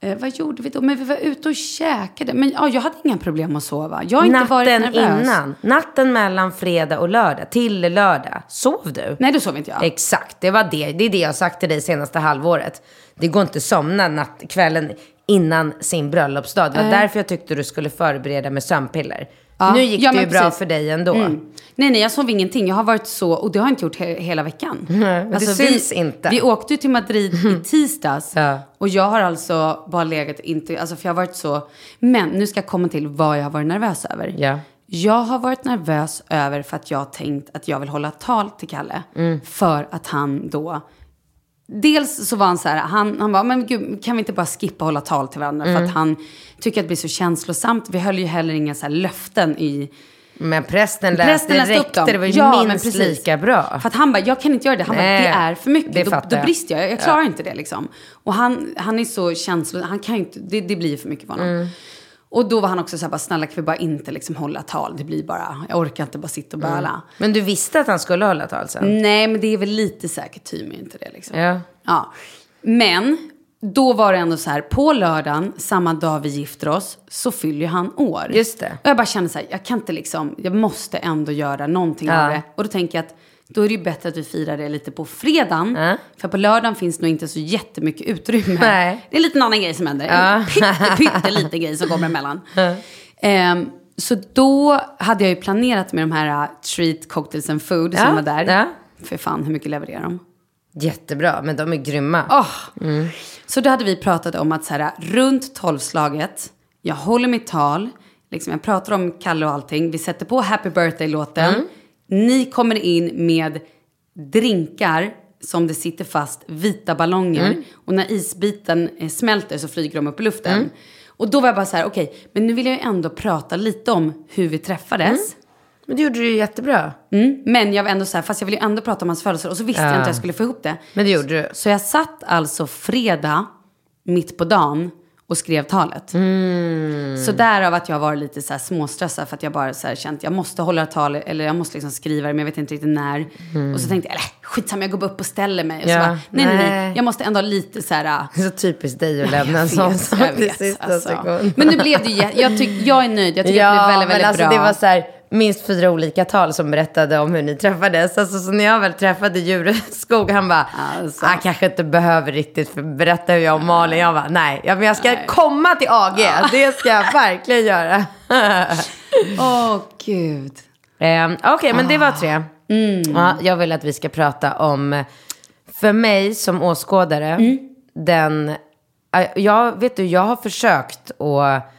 S2: Eh, vad gjorde vi då? Men vi var ute och käkade. Men ja, jag hade inga problem att sova. Jag har inte varit
S4: Natten
S2: nervös.
S4: innan. Natten mellan fredag och lördag. Till lördag. Sov du?
S2: Nej, då sov inte jag.
S4: Exakt, det var det. Det är det jag har sagt till dig senaste halvåret. Det går inte att somna natt, kvällen innan sin bröllopsdag. Det var därför jag tyckte du skulle förbereda med sömnpiller.
S2: Ja,
S4: Nu gick
S2: ja,
S4: det ju
S2: men
S4: bra
S2: precis.
S4: för dig ändå.
S2: Mm. Nej, nej, jag sov ingenting. Jag har varit så, och det har jag inte gjort he- hela veckan. Alltså,
S4: men det syns
S2: vi,
S4: inte.
S2: Vi åkte ju till Madrid i (laughs) tisdags.
S4: Ja.
S2: Och jag har alltså bara legat, inte, alltså för jag har varit så. Men nu ska jag komma till vad jag har varit nervös över.
S4: Ja.
S2: Jag har varit nervös över för att jag har tänkt att jag vill hålla tal till Kalle.
S4: Mm.
S2: För att han då... Dels så var han så här, han, han bara, men gud, kan vi inte bara skippa hålla tal till varandra?
S4: Mm.
S2: För att han tycker att det blir så känslosamt. Vi höll ju heller inga så här löften i...
S4: Men prästen läste
S2: Prästen läste
S4: direkt.
S2: upp dem.
S4: Det var ju
S2: Ja,
S4: minst lika bra.
S2: För att han bara, jag kan inte göra det. Han bara, det är för mycket.
S4: det
S2: då, då brister jag. Jag klarar inte det liksom. Och han, han är så känslosam. Han kan inte, det, det blir för mycket för honom.
S4: Mm.
S2: Och då var han också så här, bara, snälla kan vi bara inte liksom hålla tal? Det blir bara, jag orkar inte bara sitta och böla.
S4: Men du visste att han skulle hålla tal sen?
S2: Nej, men det är väl lite säkert är inte det liksom?
S4: Ja.
S2: Ja. Men då var det ändå så här, på lördagen, samma dag vi gifter oss, så fyller han år.
S4: Just det.
S2: Och jag bara kände så här, jag kan inte liksom, jag måste ändå göra någonting
S4: Ja.
S2: av det. Och då tänker jag att då är det ju bättre att vi firar det lite på fredagen.
S4: Ja.
S2: För på lördagen finns nog inte så jättemycket utrymme.
S4: Nej.
S2: Det är en liten annan grej som händer. En pytte, pytte grej som kommer emellan. Ehm, så då hade jag ju planerat med de här uh, treat cocktails and food som
S4: Ja,
S2: var där.
S4: ja.
S2: För fan, hur mycket levererar de?
S4: Jättebra, men de är grymma.
S2: Åh. Så då hade vi pratat om att så här, runt tolvslaget, jag håller mitt tal, liksom, jag pratar om Kalle och allting, vi sätter på Happy Birthday-låten, ni kommer in med drinkar som det sitter fast vita ballonger och när isbiten eh, smälter så flyger de upp i luften. Och då var jag bara så här, okej, men nu vill jag ju ändå prata lite om hur vi träffades.
S4: Men det gjorde du ju jättebra.
S2: Mm. Men jag var ändå så här, fast jag vill ju ändå prata om hans födelsedag. Och så visste jag inte att jag skulle få ihop det.
S4: Men det gjorde du.
S2: Så jag satt alltså fredag, mitt på dagen, och skrev talet. Så därav att jag var lite så här småstressad för att jag bara så här känt jag måste hålla tal eller jag måste liksom skriva det men jag vet inte riktigt när. Och så tänkte jag, eller skitsamma jag går bara upp och ställer mig. Och
S4: Ja,
S2: så bara, nej, nej nej jag måste ändå lite så här. (laughs)
S4: Det är så typiskt dig att lämna en sån sak till sista
S2: alltså.
S4: sekund.
S2: Men nu blev det ju, jag, tyck, jag är nöjd, jag tycker det blev väldigt, väldigt
S4: men alltså
S2: bra.
S4: det var så här, minst fyra olika tal som berättade om hur ni träffades. Alltså, så när jag väl träffade Djureskog, han bara,
S2: Alltså.
S4: han kanske inte behöver riktigt berätta hur jag och Malin, jag bara, nej, ja, men jag ska komma till AG, det ska jag verkligen göra. (laughs)
S2: Åh gud.
S4: Eh, Okej, men det var tre.
S2: Mm.
S4: Ja, jag vill att vi ska prata om, för mig som åskådare,
S2: Mm.
S4: den... Jag, vet du, jag har försökt att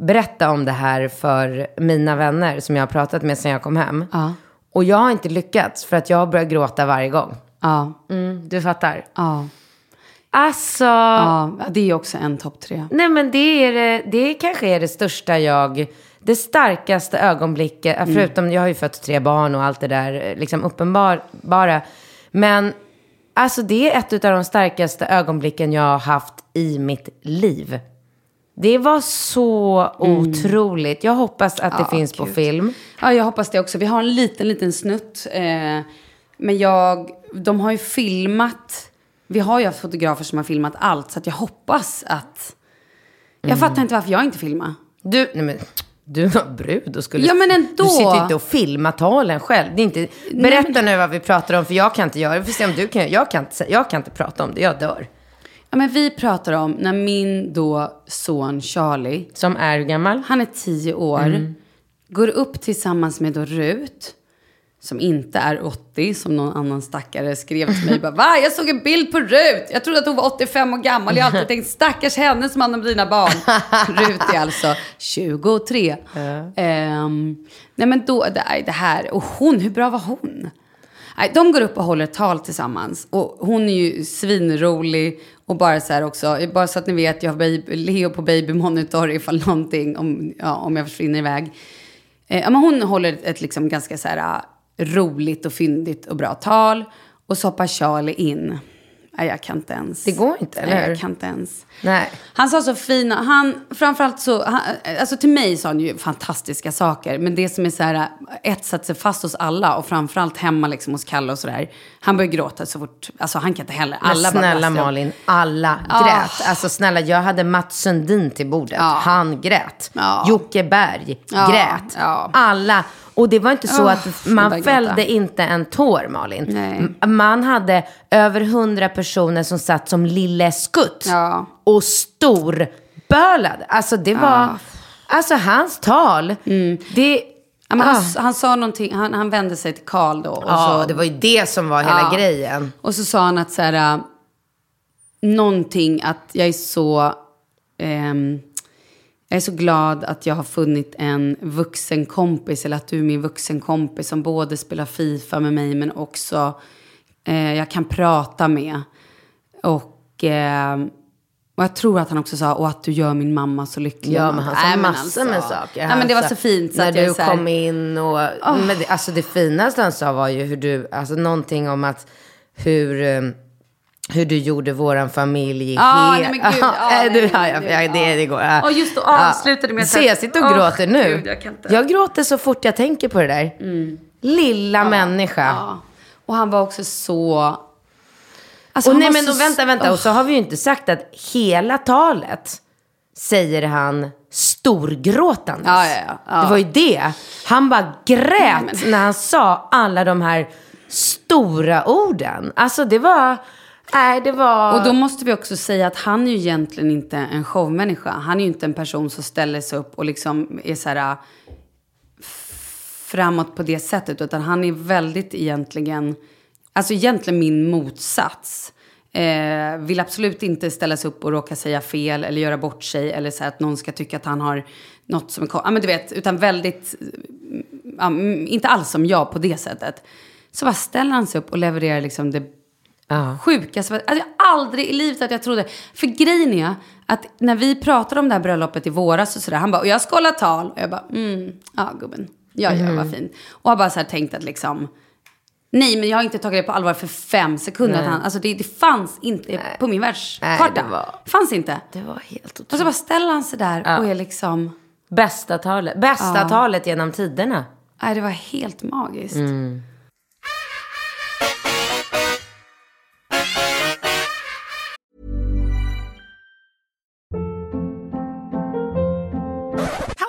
S4: berätta om det här för mina vänner som jag har pratat med sedan jag kom hem.
S2: Ja.
S4: Och jag har inte lyckats för att jag har börjat gråta varje gång.
S2: Ja,
S4: Mm, du fattar?
S2: ja,
S4: Alltså,
S2: ja. Det är också en topp tre.
S4: nej men det är det, kanske är det största jag, det starkaste ögonblicket,
S2: Mm.
S4: förutom jag har ju fött tre barn och allt det där liksom uppenbara. Men alltså det är ett av de starkaste ögonblicken jag har haft i mitt liv. Det var så otroligt. Jag hoppas att det finns på
S2: Mm. gud.
S4: film.
S2: Ja, jag hoppas det också. Vi har en liten, liten snutt. Eh, men jag, de har ju filmat. Vi har ju haft fotografer som har filmat allt. Så jag hoppas att... Jag
S4: Mm.
S2: fattar inte varför jag inte filmar.
S4: Du, nej men, du var brud och skulle...
S2: Ja, men ändå.
S4: Du sitter inte och filmar talen själv. Det är inte, berätta nu vad vi pratar om, för jag kan inte göra det. Vi får se om du kan jag kan, inte, jag kan inte prata om det, jag dör.
S2: Ja, men vi pratar om när min då son Charlie,
S4: Som är gammal?
S2: han är tio år,
S4: Mm.
S2: går upp tillsammans med då Rut, som inte är 80, som någon annan stackare skrev till mig. (laughs) Bara, Va? Jag såg en bild på Rut. Jag trodde att hon var 85 år gammal. Jag har alltid (laughs) tänkt, stackars henne som hand om dina barn. Rut är alltså 23. Ehm, nej men då, det här, och hon, hur bra var hon? Nej, de går upp och håller ett tal tillsammans. Och hon är ju svinrolig. Och bara så här också, bara så att ni vet, jag har baby, Leo på babymonitor ifall någonting, om, ja, om jag försvinner iväg. Eh, men hon håller ett, liksom ganska så här, ah, roligt och fyndigt och bra tal. Och så hoppar Charlie in. Nej, jag kan inte ens.
S4: Det går inte, eller
S2: Nej, jag kan inte ens.
S4: Nej.
S2: Han sa så fina, han, framförallt så, han, alltså till mig sa han ju fantastiska saker. Men det som är så här, ett satt sig fast hos alla och framförallt hemma liksom hos Kalle och sådär. Han började gråta så fort, alltså han kan inte heller.
S4: Men
S2: Alla bara
S4: snälla. Malin, alla grät. Alltså snälla, jag hade Mats Sundin till bordet. Han grät.
S2: Ja.
S4: Jocke Berg grät. Alla. Och det var inte så
S2: Åh,
S4: att man fällde inte en tår, Malin.
S2: Nej.
S4: Man hade över hundra personer som satt som lille skutt.
S2: Ja.
S4: Och storbölade. Alltså det var... Alltså hans tal. Det...
S2: Ja,
S4: Ah.
S2: han, han sa någonting, han, han vände sig till Karl då. Och
S4: Ja,
S2: så,
S4: det var ju det som var hela
S2: Ja.
S4: grejen.
S2: Och så sa han att så här, äh, någonting att jag är så, ehm, jag är så glad att jag har funnit en vuxen kompis, eller att du är min vuxen kompis som både spelar Fifa med mig men också eh, jag kan prata med. Och, eh, och jag tror att han också sa, och att du gör min mamma så lycklig.
S4: Ja, men han sa
S2: men
S4: massor
S2: alltså-
S4: med saker.
S2: Ja, men det var
S4: sa-
S2: så fint. Så
S4: när du
S2: så här,
S4: kom in och... Men det, alltså det finaste han sa var ju hur du... Alltså någonting om att hur... hur du gjorde våran familj
S2: Ja,
S4: helt-
S2: nej men gud, (laughs) ja,
S4: Ja, du,
S2: nej,
S4: ja, ja,
S2: gud,
S4: ja, det,
S2: ja.
S4: det går. Ja.
S2: Och just då avslutade med att-
S4: Se, jag sitter och
S2: Åh,
S4: gråter nu.
S2: gud, jag kan inte.
S4: Jag gråter så fort jag tänker på det där. Lilla människa.
S2: Ja. Och han var också så... Alltså,
S4: Och nej men
S2: så-
S4: och vänta, vänta. Och så har vi ju inte sagt att hela talet säger han storgråtandes.
S2: Ja, ja, ja. Ja.
S4: Det var ju det. Han bara grät när han sa alla de här stora orden. Alltså det var, nej det var...
S2: Och då måste vi också säga att han är ju egentligen inte en showmänniska. Han är ju inte en person som ställer sig upp och liksom är så här äh, framåt på det sättet. Utan han är väldigt egentligen, alltså egentligen min motsats. Eh, vill absolut inte ställa sig upp och råka säga fel eller göra bort sig. Eller så att någon ska tycka att han har något som är kon- Ja men du vet, utan väldigt, ah, inte alls som jag på det sättet. Så bara ställer han sig upp och levererar liksom det sjukaste. Alltså, jag aldrig i livet att jag trodde. För grejen är att när vi pratade om det här bröllopet i våras och sådär. Han bara, och jag ska hålla tal. Och jag bara, mm, ja gubben. Ja, ja, vad fint. Och jag bara så här tänkt att liksom. Nej, men jag har inte tagit det på allvar för fem sekunder. Att han, alltså det, det fanns inte på min världskarta.
S4: Nej, det var-
S2: fanns inte.
S4: Det var helt otroligt.
S2: Och så bara ställer han sig där och är liksom.
S4: Bästa talet, bästa talet genom tiderna.
S2: Nej, det var helt magiskt.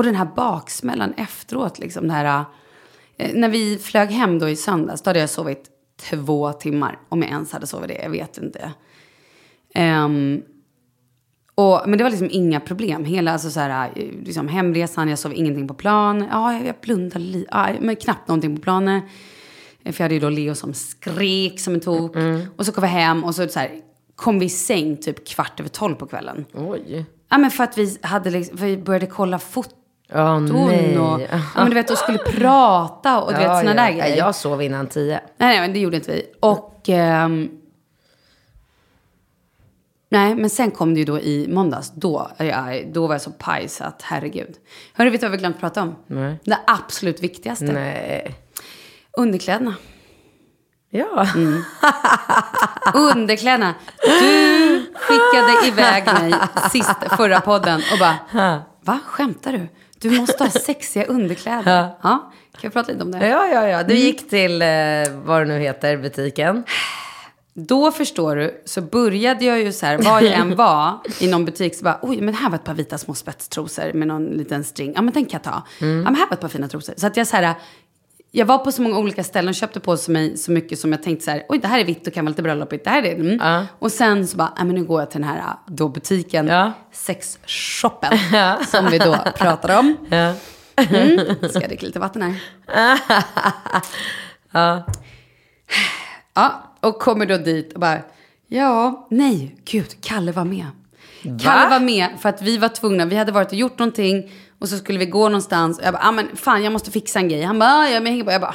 S2: Och den här baksmällan efteråt, liksom det här... Eh, när vi flög hem då i söndags, då hade jag sovit två timmar. Om jag ens hade sovit det, jag vet inte. Ehm, och, men det var liksom inga problem. Hela alltså så här, eh, liksom hemresan, jag sov ingenting på plan. Ja, jag, jag blundade lite, ja, men knappt någonting på planen. Eh, För jag hade ju då Leo som skrek som en tok. Och så kom vi hem och så, så här, kom vi i säng typ kvart över tolv på kvällen.
S4: Oj.
S2: Ja men för att vi, hade liksom, för vi började kolla foton
S4: Åh nej.
S2: och, ja, men du vet, och skulle prata och du vet såna
S4: ja.
S2: där
S4: Ja,
S2: grejer.
S4: Jag sov innan tio.
S2: Nej, nej, men det gjorde inte vi. Och... ehm, nej, men sen kom det ju då i måndags. Då, ja, då var jag så paj så att herregud. Hörru, vet du vad vi glömt prata om?
S4: Nej.
S2: Det absolut viktigaste.
S4: Nej.
S2: Underkläderna.
S4: Ja.
S2: Mm. (laughs) Underkläderna. Du skickade iväg mig sist, förra podden och bara, va, skämtar du? Du måste ha (laughs) sexiga underkläder. Ja. Kan vi prata lite om det?
S4: Ja, ja, ja.
S2: Mm.
S4: Du gick till, eh, vad det nu heter, butiken.
S2: Då förstår du, så började jag ju så här, var jag än (laughs) var i någon butik så bara, oj men här var ett par vita små spetstrosor med någon liten string. Ja men den kan jag ta. Ja men här var ett par fina trosor. Så att jag så här, jag var på så många olika ställen och köpte på mig så mycket som jag tänkte så här, oj det här är vitt och kan vara lite bröllopigt, det här är det. Mm. Och sen så bara, ja men nu går jag till den här då butiken,
S4: Ja.
S2: sexshoppen, (laughs) som vi då pratar om.
S4: Ja.
S2: Mm. Ska jag dricka lite vatten här? (laughs) Ja, och kommer då dit och bara, ja, nej, gud, Kalle var med. Kalle var med för att vi var tvungna, vi hade varit och gjort någonting och så skulle vi gå någonstans. Och jag bara, ah, men fan jag måste fixa en grej. Han bara, ah, ja men häng på. Jag bara,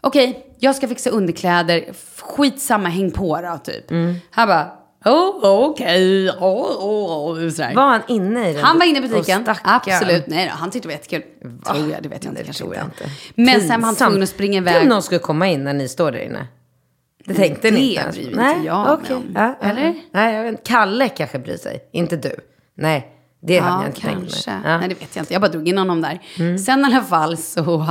S2: okej, jag ska fixa underkläder. Skitsamma, häng på då typ.
S4: Mm.
S2: Han bara, oh, okej, oh, oh, oh, sådär.
S4: Var han inne i den?
S2: Han var inne i butiken. Absolut. Nej då, han tyckte det var jättekul. Tror jag, det vet jag inte.
S4: Det
S2: kanske inte.
S4: inte.
S2: Men sen var han
S4: Pinsamt.
S2: tvungen att springa
S4: Tänk
S2: iväg.
S4: om någon skulle komma in när ni står där inne. Det tänkte
S2: Det
S4: ni inte ens
S2: bryr
S4: på.
S2: mig inte jag mig
S4: okej.
S2: om.
S4: Ja,
S2: Eller?
S4: Nej, jag vet inte. Kalle kanske bryr sig. Inte du. Nej, det hade
S2: Ja,
S4: jag inte tänkt
S2: kanske.
S4: mig. Ja.
S2: Nej, det vet jag inte. Jag bara drog in honom där. Sen i alla fall så...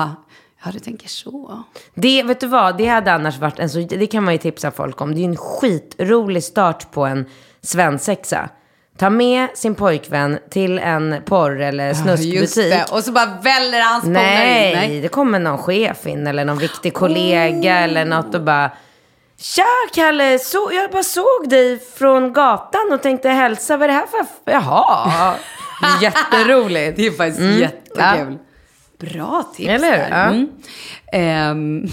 S2: Ja, du tänker så.
S4: Det, vet du vad, det hade annars varit en så, det kan man ju tipsa folk om. Det är ju en skitrolig start på en svensexa. Ta med sin pojkvän till en porr eller snuskbutik.
S2: Och så bara väller hans polare
S4: Nej,
S2: in. Nej.
S4: det kommer någon chef in eller någon viktig kollega eller något och bara Tja Kalle, så, jag bara såg dig från gatan och tänkte hälsa. Vad är det här för... Jaha, jätteroligt. (laughs)
S2: Det är faktiskt
S4: Mm.
S2: jättekul. Bra tips
S4: Eller hur? Ja.
S2: Mm. Ehm.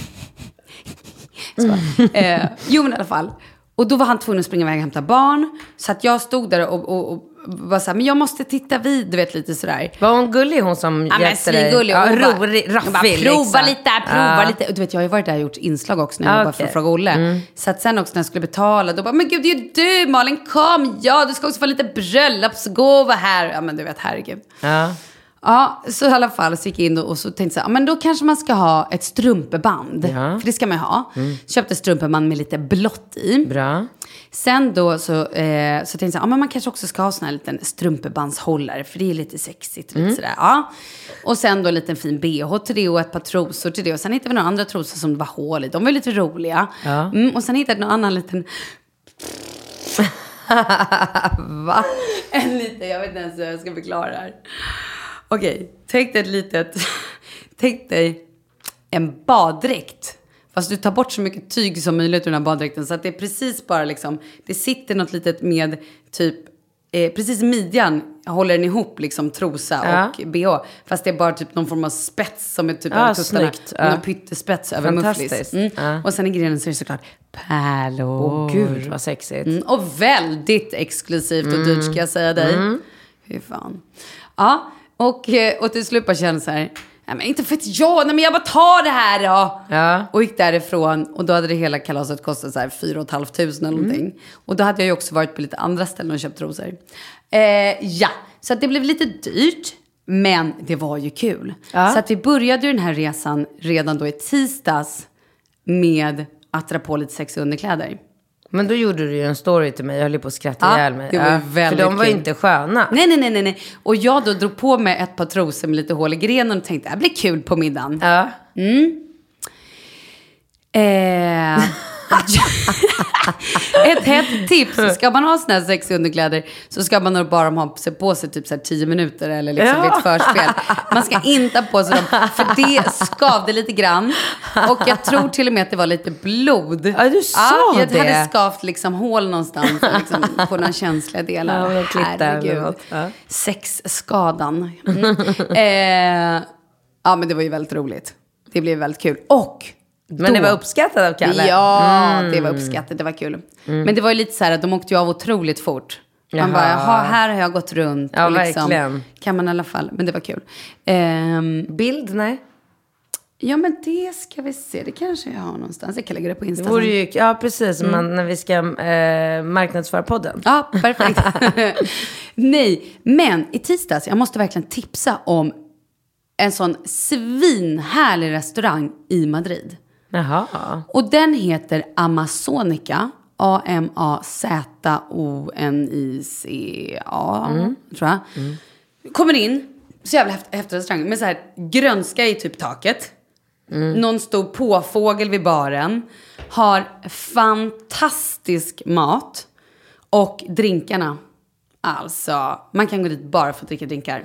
S2: (laughs) så, eh, jo, men i alla fall. Och då var han tvungen att springa iväg och hämta barn. Så att jag stod där och, och, och var så här, men jag måste titta vid, du vet lite sådär.
S4: Var hon gullig hon som
S2: Ja, men
S4: hjälpte dig?
S2: svingullig.
S4: Ja, rolig,
S2: hon bara,
S4: raffig
S2: Prova
S4: liksom.
S2: lite, prova
S4: Ja.
S2: lite. Du vet, jag har ju varit där och gjort inslag också när jag
S4: Ja,
S2: jobbade för
S4: okej.
S2: Fråga Olle. Så att sen också när jag skulle betala, då bara, men gud det är ju du Malin, kom, ja du ska också få lite bröllopsgåva här. Ja men du vet, herregud.
S4: Ja.
S2: Ja, så i alla fall så gick jag in och så tänkte så här, ja, men då kanske man ska ha ett strumpeband.
S4: Ja.
S2: För det ska man ju ha. Köpte strumpeband med lite blått i.
S4: Bra.
S2: Sen då så, eh, så tänkte jag så här, ja, men man kanske också ska ha sån här liten strumpebandshållare. För det är lite sexigt. Lite sådär, ja. Och sen då en liten fin bh till det och ett par trosor till det. Och sen hittade vi några andra trosor som det var hål i. De var lite roliga.
S4: Ja.
S2: Mm, och sen hittade jag någon annan liten... (laughs) Va? En liten, jag vet inte ens hur jag ska förklara det här. Okej, tänk dig ett litet... Tänk dig en baddräkt. Fast du tar bort så mycket tyg som möjligt ur den här baddräkten. Så att det är precis bara liksom... Det sitter något litet med typ... Eh, precis i midjan håller den ihop liksom trosa
S4: Ja.
S2: och bh. Fast det är bara typ någon form av spets som är typ
S4: Ja,
S2: över tuttarna.
S4: Ja.
S2: Någon pyttespets över mufflis. Mm.
S4: Ja.
S2: Och sen i grenen så är det såklart pärlor.
S4: Åh gud vad sexigt.
S2: Mm, och väldigt exklusivt och dyrt ska jag säga dig.
S4: Mm.
S2: Fy fan. Ja, och, eh, och till slut bara kände så här. Nej men inte för att jag, nej men jag bara tar det här då.
S4: Ja.
S2: Och gick därifrån och då hade det hela kalaset kostat så här 4 500 eller någonting.
S4: Mm.
S2: Och då hade jag ju också varit på lite andra ställen och köpt trosor. Eh, ja, så att det blev lite dyrt. Men det var ju kul.
S4: Ja.
S2: Så att vi började ju den här resan redan då i tisdags med att dra på lite sexiga underkläder.
S4: Men då gjorde du ju en story till mig. Jag höll på att skratta
S2: Ja,
S4: ihjäl mig.
S2: det var
S4: Ja,
S2: väldigt
S4: För de var
S2: kul.
S4: inte sköna.
S2: Nej, nej, nej, nej. Och jag då drog på mig ett par trosor med lite hål i grenen och tänkte det här blir kul på middagen.
S4: Ja.
S2: Eh, (laughs) (laughs) ett hett tips. Ska man ha såna här sexiga underkläder så ska man nog bara ha sig på sig typ så här 10 minuter eller liksom
S4: Ja.
S2: ett förspel. Man ska inte ha på sig dem för det skavde lite grann. Och jag tror till och med att det var lite blod.
S4: Ja, du sa
S2: jag
S4: det.
S2: hade skavt liksom hål någonstans liksom, på några känsliga delar.
S4: Ja,
S2: Herregud.
S4: Ja.
S2: Sexskadan. Mm. eh, ja, men det var ju väldigt roligt. Det blev väldigt kul. Och
S4: Men det
S2: då-
S4: var uppskattat av Kalle. Mm.
S2: Ja, det var uppskattat. Det var kul. Men det var ju lite så här att de åkte ju av otroligt fort. Man
S4: Jaha.
S2: bara, jaha, här har jag gått runt.
S4: Ja,
S2: och liksom,
S4: verkligen.
S2: Kan man i alla fall. Men det var kul. Ehm,
S4: Bild? Nej.
S2: ja, men det ska vi se. Det kanske jag har någonstans. Jag kan lägga det på
S4: Det
S2: Insta.
S4: vore
S2: sen.
S4: ju, ja precis,
S2: Mm.
S4: man, när vi ska eh, marknadsföra podden.
S2: Ja, perfekt. (laughs) Nej, men i tisdags, jag måste verkligen tipsa om en sån svinhärlig restaurang i Madrid.
S4: Jaha.
S2: Och den heter Amazonica. A-M-A-Z-O-N-I-C-A, tror jag. Kommer in, så jävla häftig restaurang, med så här grönska i typ taket. Någon stor påfågel vid baren. Har fantastisk mat. Och drinkarna. Alltså, man kan gå dit bara för att dricka drinkar.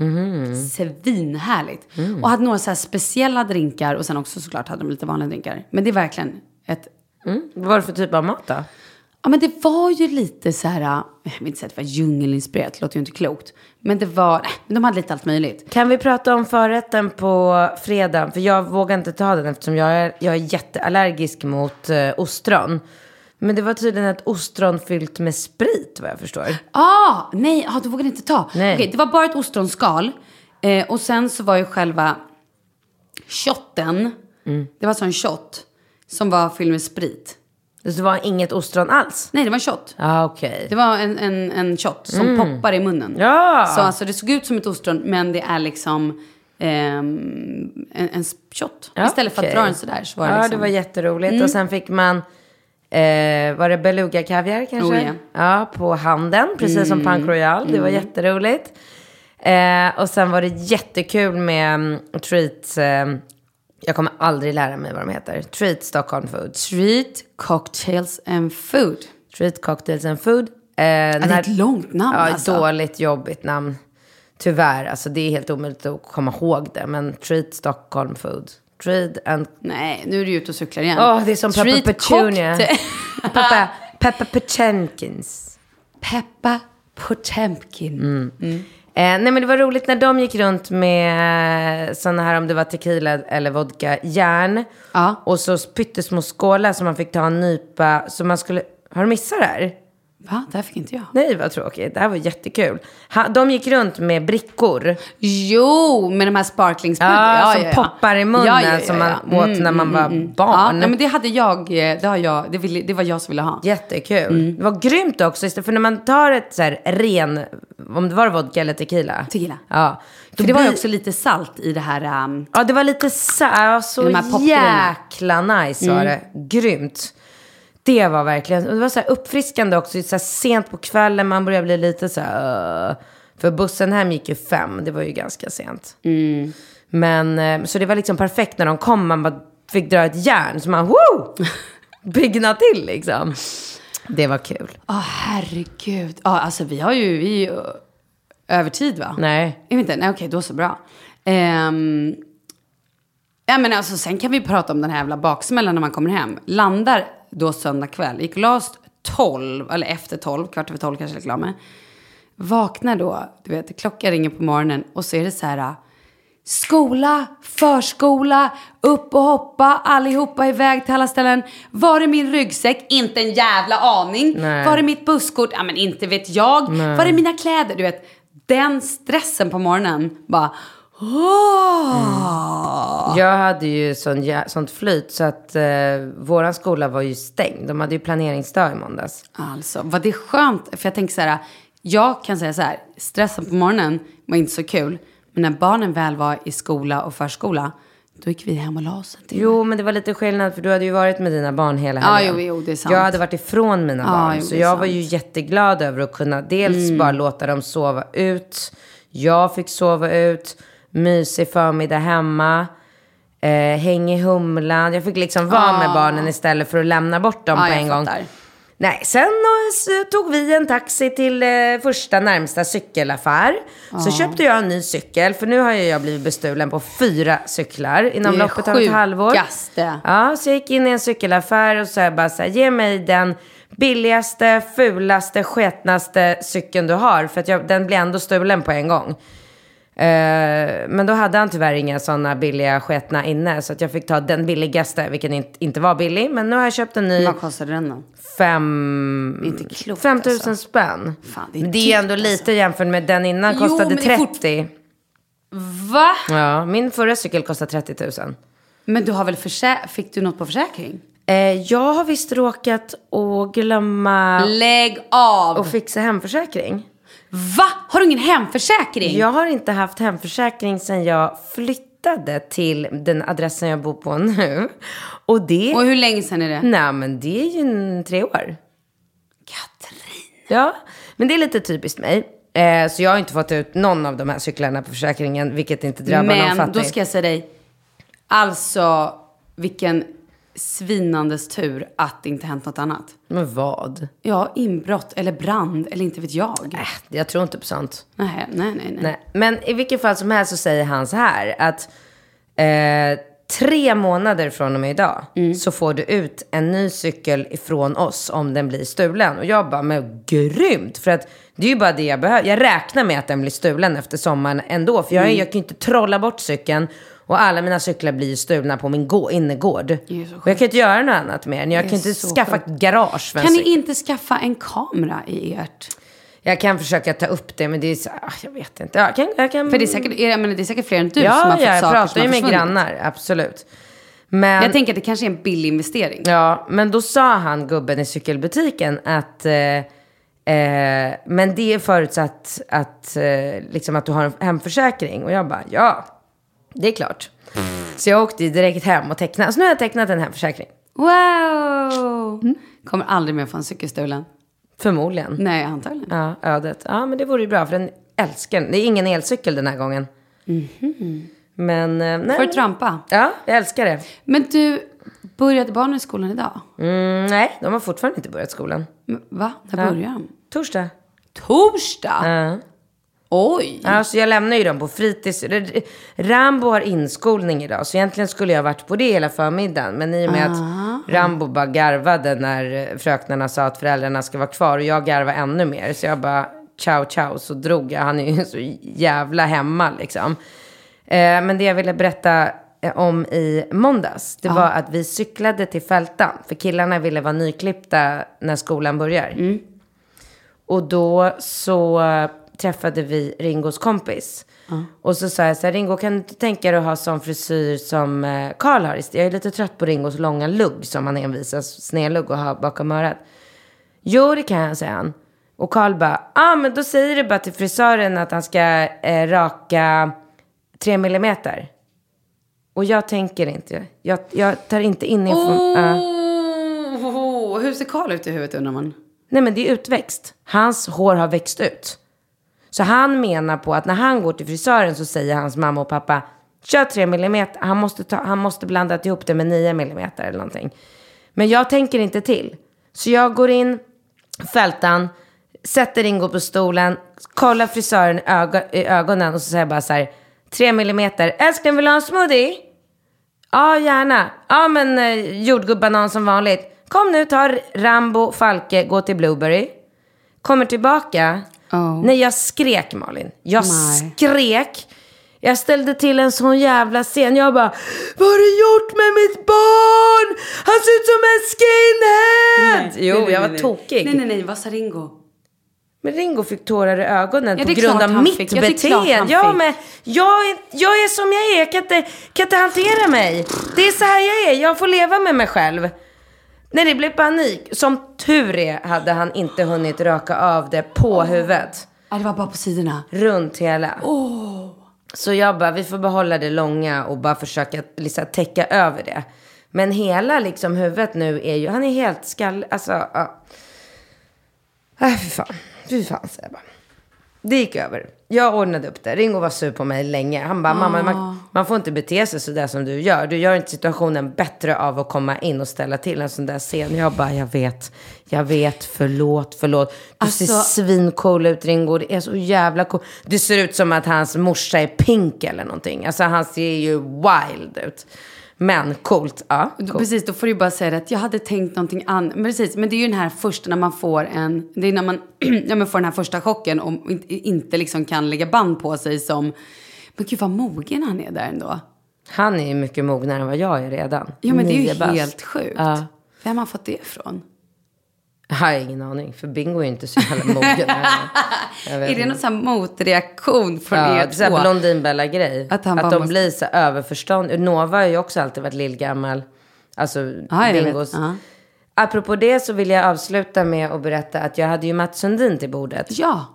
S2: Svinhärligt. Och hade några så speciella drinkar och sen också såklart hade de lite vanliga drinkar. Men det är verkligen ett...
S4: Vad var det för typ av mat då?
S2: Ja men det var ju lite så här, jag vill inte säga att det var djungelinspirerat, det låter ju inte klokt. Men det var, nej, men de hade lite allt möjligt.
S4: Kan vi prata om förrätten på fredag? För jag vågar inte ta den eftersom jag är, jag är jätteallergisk mot eh, ostron. Men det var tydligen ett ostron fyllt med sprit vad jag förstår.
S2: Ah, nej, ah, du vågade inte ta.
S4: Nej.
S2: Okej, det var bara ett ostronskal. Eh, och sen så var ju själva shotten,
S4: Mm.
S2: det var alltså en shot som var fylld med sprit.
S4: Så det var inget ostron alls?
S2: Nej, det var en shot.
S4: Ja, okej.
S2: Det var en, en, en shot som poppar i munnen.
S4: Mm. Ja.
S2: Så alltså det såg ut som ett ostron, men det är liksom ehm, en, en shot.
S4: Ja,
S2: Istället för att
S4: okej.
S2: dra den sådär så var det
S4: Ja,
S2: liksom...
S4: det var jätteroligt. Och sen fick man, eh, var det beluga kaviar kanske?
S2: Oh, ja.
S4: Ja, på handen, precis som Punk Royal. Det var jätteroligt. Eh, och sen var det jättekul med mm, treats. Eh, jag kommer aldrig lära mig vad de heter. Treat Stockholm Food.
S2: Street cocktails and food.
S4: Treat Cocktails and Food. Eh,
S2: Ja, det är ett långt namn
S4: Ja,
S2: alltså.
S4: dåligt, jobbigt namn. Tyvärr, alltså det är helt omöjligt att komma ihåg det. Men Treat Stockholm Food. Treat and...
S2: Nej, nu är du ute och cyklar igen.
S4: Åh, det är som Peppa Petunia. (laughs) Peppa, Peppa Pechenkins.
S2: Peppa Potemkin.
S4: Mm. Eh, nej men det var roligt när de gick runt med sådana här, om det var tequila eller vodka, järn.
S2: Ja.
S4: Och så pyttesmå skålar som man fick ta en nypa. Så man skulle, har du missat det här?
S2: Va? Det här fick inte jag.
S4: Nej vad tråkigt, det här var jättekul. Ha, de gick runt med brickor.
S2: Jo, med de här sparklingspudding.
S4: Ja, som poppar i munnen som man åt när man var
S2: Ja,
S4: barn.
S2: nej, men det hade jag, eh, det, har jag det, ville, det var jag som ville ha.
S4: Jättekul.
S2: Mm.
S4: Det var grymt också, för när man tar ett så här ren, om det var vodka eller tequila.
S2: Tequila.
S4: Ja.
S2: För det var ju också lite salt i det här. Um,
S4: Ja, det var lite ja, så jäkla nice var det. Grymt. Det var verkligen, det var så här uppfriskande också, så sent på kvällen, man började bli lite så här, för bussen hem gick ju fem, det var ju ganska sent. Men, eh, så det var liksom perfekt när de kom, man bara fick dra ett järn, så man, woo! (laughs) Bygna till liksom. Det var kul.
S2: Åh, herregud. Ja, alltså vi har ju, vi är ju över tid va?
S4: Nej.
S2: Jag vet inte, nej okej, då så bra. Ehm, ja men alltså sen kan vi prata om den här jävla baksmällan när man kommer hem. Landar då söndag kväll, gick och la oss 12, eller efter 12, kvart över 12 kanske jag med. Vaknar då, du vet, klockan ringer på morgonen och så är det så här. Skola, förskola, upp och hoppa, allihopa iväg till alla ställen. Var är min ryggsäck? Inte en jävla aning.
S4: Nej.
S2: Var är mitt busskort? Ja men inte vet jag. Var är mina kläder? Du vet, den stressen på morgonen bara... Åh!
S4: Jag hade ju sån, sånt flyt så att eh, våran skola var ju stängd. De hade ju planeringsdag i måndags.
S2: Alltså, vad det är skönt. För jag tänker så här, jag kan säga så här, stressen på morgonen var inte så kul. Men när barnen väl var i skola och förskola, då gick vi hem och la oss.
S4: Jo, men det var lite skillnad för du hade ju varit med dina barn hela helgen.
S2: jo, jo, det är sant.
S4: Jag hade varit ifrån mina
S2: Ja,
S4: barn.
S2: jo,
S4: så jag var
S2: sant.
S4: ju jätteglad över att kunna dels bara låta dem sova ut. Jag fick sova ut. Mysig förmiddag hemma. Eh, häng i humlan. Jag fick liksom vara med barnen istället för att lämna bort dem
S2: Ja,
S4: på en gång.
S2: fattar.
S4: Nej, sen tog vi en taxi till eh, första närmsta cykelaffär. Så köpte jag en ny cykel, för nu har jag blivit bestulen på fyra cyklar inom
S2: Det
S4: loppet av ett halvår.
S2: sjukaste.
S4: Ja, så jag gick in i en cykelaffär och sa bara så här, ge mig den billigaste, fulaste, sketnaste cykeln du har. För att jag, den blir ändå stulen på en gång. Eh, men då hade han tyvärr inga sådana billiga sketna inne. Så att jag fick ta den billigaste, vilken inte, inte var billig. Men nu har jag köpt en ny
S2: Vad kostade den då?
S4: fem...
S2: Inte klokt,
S4: 5 000
S2: alltså.
S4: spänn.
S2: Fan, det är
S4: Men det är ändå lite jämfört med den innan
S2: Jo,
S4: kostade
S2: men det är
S4: 30.
S2: fort- Va?
S4: Ja, min förra cykel kostade 30 000.
S2: Men du har väl försä- fick du något på försäkring?
S4: Eh, jag har visst råkat att glömma
S2: Lägg av!
S4: att fixa hemförsäkring.
S2: Va? Har du ingen hemförsäkring?
S4: Jag har inte haft hemförsäkring sedan jag flyttade till den adressen jag bor på nu. Och det...
S2: Och hur länge sedan är det?
S4: Nej, men det är ju tre år.
S2: Katrin.
S4: Ja, men det är lite typiskt mig. Eh, så jag har inte fått ut någon av de här cyklarna på försäkringen, vilket inte drabbar någon
S2: Men
S4: fattig.
S2: då ska jag säga dig. Alltså, vilken svinandes tur att det inte hänt något annat.
S4: Men vad?
S2: Ja, inbrott eller brand eller inte vet jag.
S4: Äh, jag tror inte på sånt.
S2: Nej, nej, nej. nej.
S4: Men i vilket fall som helst så säger han så här att eh, tre månader från och med idag
S2: Mm.
S4: så får du ut en ny cykel ifrån oss om den blir stulen. Och jag bara, men grymt! För att det är ju bara det jag behöver. Jag räknar med att den blir stulen efter sommaren ändå. För jag,
S2: Mm.
S4: jag kan ju inte trolla bort cykeln Och alla mina cyklar blir stulna på min gå- innergård.
S2: Det är
S4: Och jag kan inte göra något annat den. Jag
S2: Det
S4: kan
S2: är
S4: inte skaffa
S2: sjukt.
S4: garage för en
S2: Kan ni
S4: cykel.
S2: inte skaffa en kamera i ert?
S4: Jag kan försöka ta upp det, men det är så, ah, jag vet inte. Jag kan, jag kan...
S2: För det är säkert, jag menar, det är säkert fler än du som
S4: ja,
S2: har fått
S4: ja, jag
S2: saker
S4: pratar
S2: som
S4: ju
S2: har
S4: med
S2: försvunnit.
S4: grannar, absolut. Men,
S2: Jag tänker att det kanske är en billig investering.
S4: ja, men då sa han, gubben i cykelbutiken, att eh, eh, men det är förutsatt att, eh, liksom att du har en hemförsäkring. Och jag bara, ja, det är klart. Så jag åkte direkt hem och tecknade. Så nu har jag tecknat en hemförsäkring.
S2: Wow!
S4: Mm.
S2: Kommer aldrig mer få en cykel stulen.
S4: Förmodligen.
S2: Nej, antagligen.
S4: Ja, ödet. Ja, men det vore ju bra, för den älskar den. Det är ingen elcykel den här gången. Men, eh, nej.
S2: Får du trampa?
S4: Ja, jag älskar det.
S2: Men du, började barnen i skolan idag?
S4: Mm, nej, de har fortfarande inte börjat skolan.
S2: Va? När
S4: Ja.
S2: börjar de?
S4: Torsdag.
S2: Torsdag?
S4: Ja.
S2: Oj!
S4: Ja, så jag lämnar ju dem på fritids. Rambo har inskolning idag, så egentligen skulle jag varit på det hela förmiddagen. Men i och med att Rambo bara garvade när fröknarna sa att föräldrarna ska vara kvar och jag garvade ännu mer. Så jag bara ciao ciao, så drog jag. Han är ju (laughs) så jävla hemma liksom. Eh, men det jag ville berätta eh, om i måndags, det var att vi cyklade till Fältan. För killarna ville vara nyklippta när skolan börjar. Och då så träffade vi Ringos kompis. Och så sa jag så här, Ringo kan du inte tänka dig att ha sån frisyr som eh, Karl har? Jag är lite trött på Ringos långa lugg som han envisas snedlugg och har bakom örat. Jo, det kan jag, säger han. Och Karl bara, ah, men då säger du bara till frisören att han ska eh, raka tre millimeter. Och jag tänker inte, jag, jag tar inte in info. ja.
S2: Oh, hur ser Karl ut i huvudet undrar man?
S4: Nej men det är utväxt. Hans hår har växt ut. Så han menar på att när han går till frisören så säger hans mamma och pappa kör 3 millimeter. Han måste, ta, han måste blanda ihop det med 9 millimeter eller någonting. Men jag tänker inte till. Så jag går in, fältan, sätter Ringo på stolen, kollar frisören i, i ögonen och så säger jag bara så här 3 millimeter. Älskling vill du ha en smoothie? Ja, gärna. Ja, men eh, jordgubbanan som vanligt. Kom nu, ta Rambo, Falke, gå till Blueberry. Kommer tillbaka.
S2: Oh.
S4: Nej, jag skrek Malin. Jag
S2: Nej.
S4: skrek. Jag ställde till en sån jävla scen. Jag bara, vad har du gjort med mitt barn? Han ser ut som en skinhead! jo,
S2: Nej, nej,
S4: jag var
S2: nej, nej.
S4: tokig.
S2: Nej, nej, nej. Vad sa Ringo?
S4: Men Ringo fick tårar i ögonen
S2: Ja,
S4: på grund av mitt
S2: fick.
S4: Beteende. Ja, men jag är, jag är som jag är. Jag kan inte, kan inte hantera mig. Det är så här jag är. Jag får leva med mig själv. När det blev panik, som tur är hade han inte hunnit raka av det på huvudet.
S2: Ja, det var bara på sidorna.
S4: Runt hela. Så jag bara, vi får behålla det långa och bara försöka liksom, täcka över det. Men hela liksom huvudet nu är ju, han är helt skall, alltså, ja. Äh, fy fan, fy fan säger jag bara. Det gick över. Jag ordnade upp det. Ringo var sur på mig länge. Han bara, mamma, man, man får inte bete sig sådär som du gör. Du gör inte situationen bättre av att komma in och ställa till en sån där scen. Jag bara, jag vet, jag vet, förlåt, förlåt. Du
S2: Alltså-
S4: ser svincool ut Ringo. Det är så jävla cool. Det ser ut som att hans morsa är pink eller någonting. Alltså han ser ju wild ut. Men coolt, ja. Coolt.
S2: Precis, då får du bara säga att jag hade tänkt någonting annat. Men precis, men det är ju den här första när man får en, det är när man (clears throat) ja, men får den här första chocken och inte, liksom kan lägga band på sig som, men gud vad mogen han är där ändå.
S4: Han är ju mycket mognare än vad jag är redan.
S2: Ja men det är
S4: Nio
S2: ju
S4: bast.
S2: helt sjukt.
S4: Ja.
S2: Vem har fått det ifrån?
S4: Jag har ingen aning, för Bingo är inte så jävla mogen. (laughs)
S2: Är det någon sån motreaktion från
S4: Ja,
S2: er två?
S4: Blondinbella-grej.
S2: Att
S4: Att,
S2: han bara
S4: de
S2: måste-
S4: blir så överförstånd. Nova har ju också alltid varit lillgammal. Alltså
S2: Ja, vet.
S4: Bingos.
S2: Ja.
S4: Apropå det så vill jag avsluta med att berätta att jag hade ju Mats Sundin till bordet.
S2: Ja,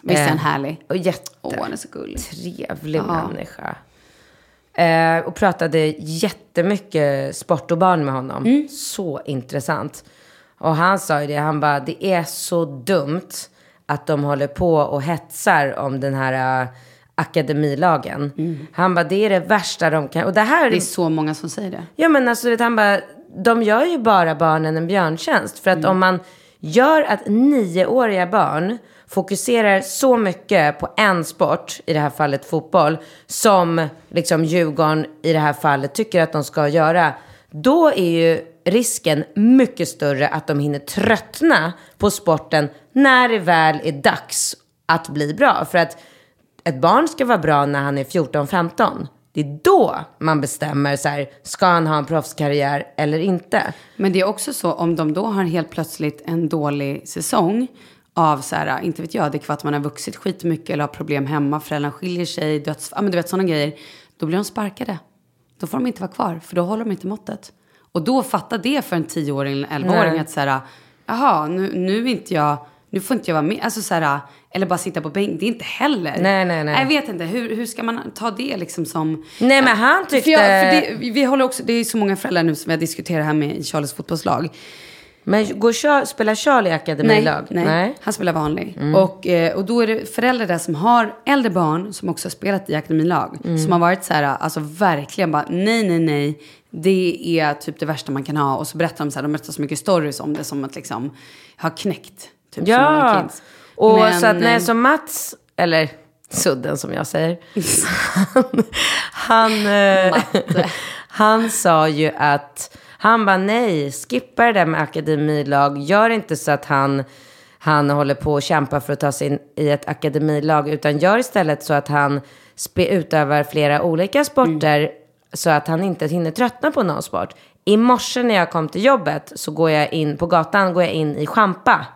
S2: visst är han
S4: Eh,
S2: härlig?
S4: Och jätte.
S2: Åh, han är så gullig.
S4: trevlig människa. Eh, och pratade jättemycket sport och barn med honom.
S2: Mm.
S4: Så intressant. Och han sa ju det, han bara, det är så dumt att de håller på och hetsar om den här eh, akademilagen. Han bara, det är det värsta de kan... Och det här...
S2: Mm. Det är så många som säger det.
S4: Ja men alltså vet, han bara, de gör ju bara barnen en björntjänst. För att om man gör att nioåriga barn fokuserar så mycket på en sport, i det här fallet fotboll, som liksom Djurgården i det här fallet tycker att de ska göra. Då är ju risken mycket större att de hinner tröttna på sporten när det väl är dags att bli bra. För att ett barn ska vara bra när han är 14-15. Det är då man bestämmer så här, ska han ha en proffskarriär eller inte?
S2: Men det är också så om de då har helt plötsligt en dålig säsong av så här, inte vet jag, det är för att man har vuxit skitmycket eller har problem hemma, föräldrarna skiljer sig, döds, ja men du vet sådana grejer. Då blir de sparkade. Då får de inte vara kvar, för då håller de inte måttet. Och då fattar det för en tioåring eller en elvaåring att så här, jaha, nu, nu inte jag, nu får inte jag vara med. Alltså så här, eller bara sitta på bänk. Det är inte heller.
S4: Nej, nej, nej.
S2: Jag vet inte, hur, hur ska man ta det liksom som...
S4: Nej, men han tyckte...
S2: För jag, för det, vi håller också, det är så många föräldrar nu som vi har diskuterat här med i Charlies fotbollslag.
S4: Men går Char- spelar Charlie akademilag?
S2: Nej, nej, han spelar vanlig. Och, eh, och då är det föräldrar där som har äldre barn som också har spelat i akademilag. Som har varit så här, alltså verkligen bara nej, nej, nej. Det är typ det värsta man kan ha. Och så berättar de så här, de berättar så mycket stories om det som att liksom ha knäckt. Typ
S4: Ja, och
S2: Men,
S4: så att nej,
S2: eh,
S4: som Mats, eller Sudden som jag säger. han, (laughs) (laughs) han, eh, (laughs) han sa ju att, han bara nej, skippa det där med akademilag. Gör inte så att han, han håller på och kämpar för att ta sig in i ett akademilag. Utan gör istället så att han spe, utövar flera olika sporter. Så att han inte hinner tröttna på någon sport. I morse när jag kom till jobbet så går jag in, på gatan går jag in i Champa.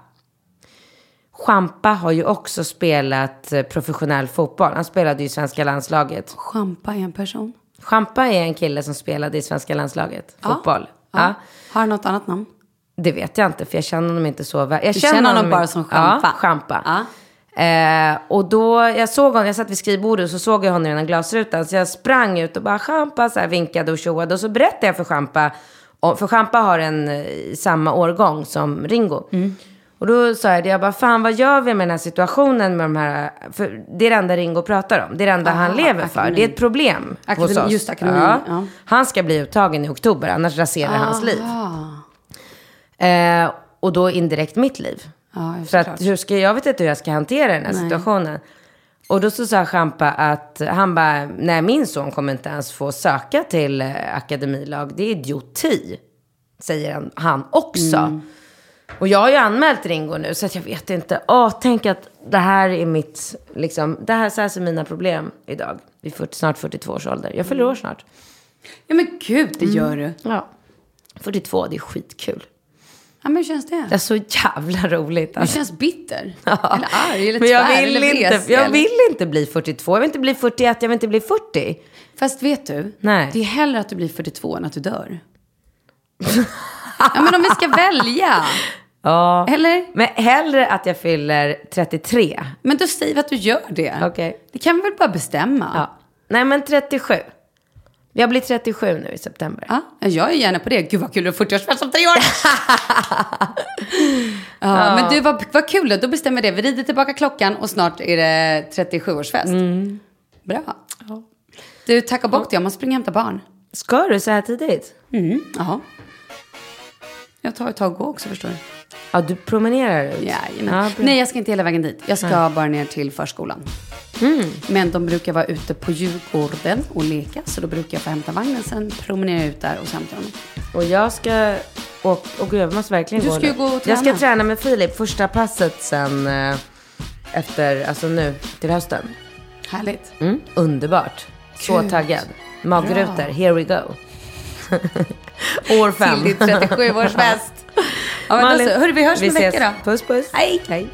S4: Champa har ju också spelat eh, professionell fotboll. Han spelade ju i svenska landslaget.
S2: Champa är en person.
S4: Champa är en kille som spelade i svenska landslaget. Fotboll. Ja.
S2: Ja. Har han något annat namn?
S4: Det vet jag inte, för jag känner honom inte så väl. Jag
S2: Du känner honom bara som Champa?
S4: Ja, Champa.
S2: Ja.
S4: Eh, och då, jag såg honom, jag satt vid skrivbordet och så såg jag honom här glasrutan. Så jag sprang ut och bara Champa, så här vinkade och tjoade. Och så berättade jag för Champa, för Champa har en eh, samma årgång som Ringo.
S2: Mm.
S4: Och då sa jag det, jag bara, fan vad gör vi med den här situationen med de här, för det är det enda Ringo pratar om. Det är det enda han lever för.
S2: akademi.
S4: Det är ett problem hos
S2: Akademi-
S4: oss.
S2: just akademi, ja.
S4: Han ska bli uttagen i oktober, annars raserar hans liv. Eh, och då indirekt mitt liv.
S2: Ja,
S4: För att hur ska, jag vet inte hur jag ska hantera den här situationen. Och då så sa Champa att han bara, nej min son kommer inte ens få söka till eh, akademilag. Det är idioti, säger han, han också.
S2: Mm.
S4: Och jag har ju anmält Ringo nu så att jag vet inte. Åh, tänk att det här är mitt, liksom, det här så här ser mina problem idag. Vid 40, snart 42 års ålder. Jag fyller år snart.
S2: Ja men gud, det gör du.
S4: Ja. 42, det är skitkul.
S2: Ja men hur känns det?
S4: Det är så jävla roligt.
S2: Du
S4: Alltså.
S2: känns bitter. Eller arg, eller
S4: Men jag
S2: tvär,
S4: vill,
S2: eller
S4: inte,
S2: vresig,
S4: jag vill inte bli 42, jag vill inte bli 41, jag vill inte bli 40.
S2: Fast vet du?
S4: Nej.
S2: Det är hellre att du blir 42 än att du dör. (laughs) ja men om vi ska välja.
S4: Ja.
S2: Eller?
S4: Men hellre att jag fyller 33.
S2: Men då säger vi att du gör det.
S4: Okej.
S2: Det kan vi väl bara bestämma?
S4: Ja. Nej, men 37. Jag blir 37 nu i september.
S2: Ja, jag är gärna på det. Gud vad kul, du har 40-årsfest om tre år. (laughs) ja, Men du, vad, vad kul då. Bestämmer det. Vi rider tillbaka klockan och snart är det 37-årsfest.
S4: Mm.
S2: Bra. Du, tack och bock till. Jag måste springa och hämta barn.
S4: Ska du så här tidigt?
S2: Mm, jaha. Jag tar ett tag och gå också förstår du.
S4: Ja, du promenerar ut?
S2: Jajamän.
S4: Ja.
S2: Nej, jag ska inte hela vägen dit. Jag ska bara ner till förskolan.
S4: Mm.
S2: Men de brukar vara ute på Djurgården och leka. Så då brukar jag få hämta vagnen, sen promenera ut där och så hämtar jag honom.
S4: Och jag ska... Och, och gud, jag måste verkligen
S2: Du
S4: gå
S2: ska
S4: nu.
S2: gå och
S4: Jag ska
S2: träna.
S4: träna med Filip första passet sen eh, efter, alltså nu till hösten.
S2: Härligt.
S4: Mm, underbart. Så
S2: Gud.
S4: taggad. Magrutor, here we go. (laughs) År fem.
S2: Till ditt 37-årsfest. (laughs) Ja, Malin, hörru, vi hörs om en vecka då.
S4: Puss, puss. Hej.
S2: Hej.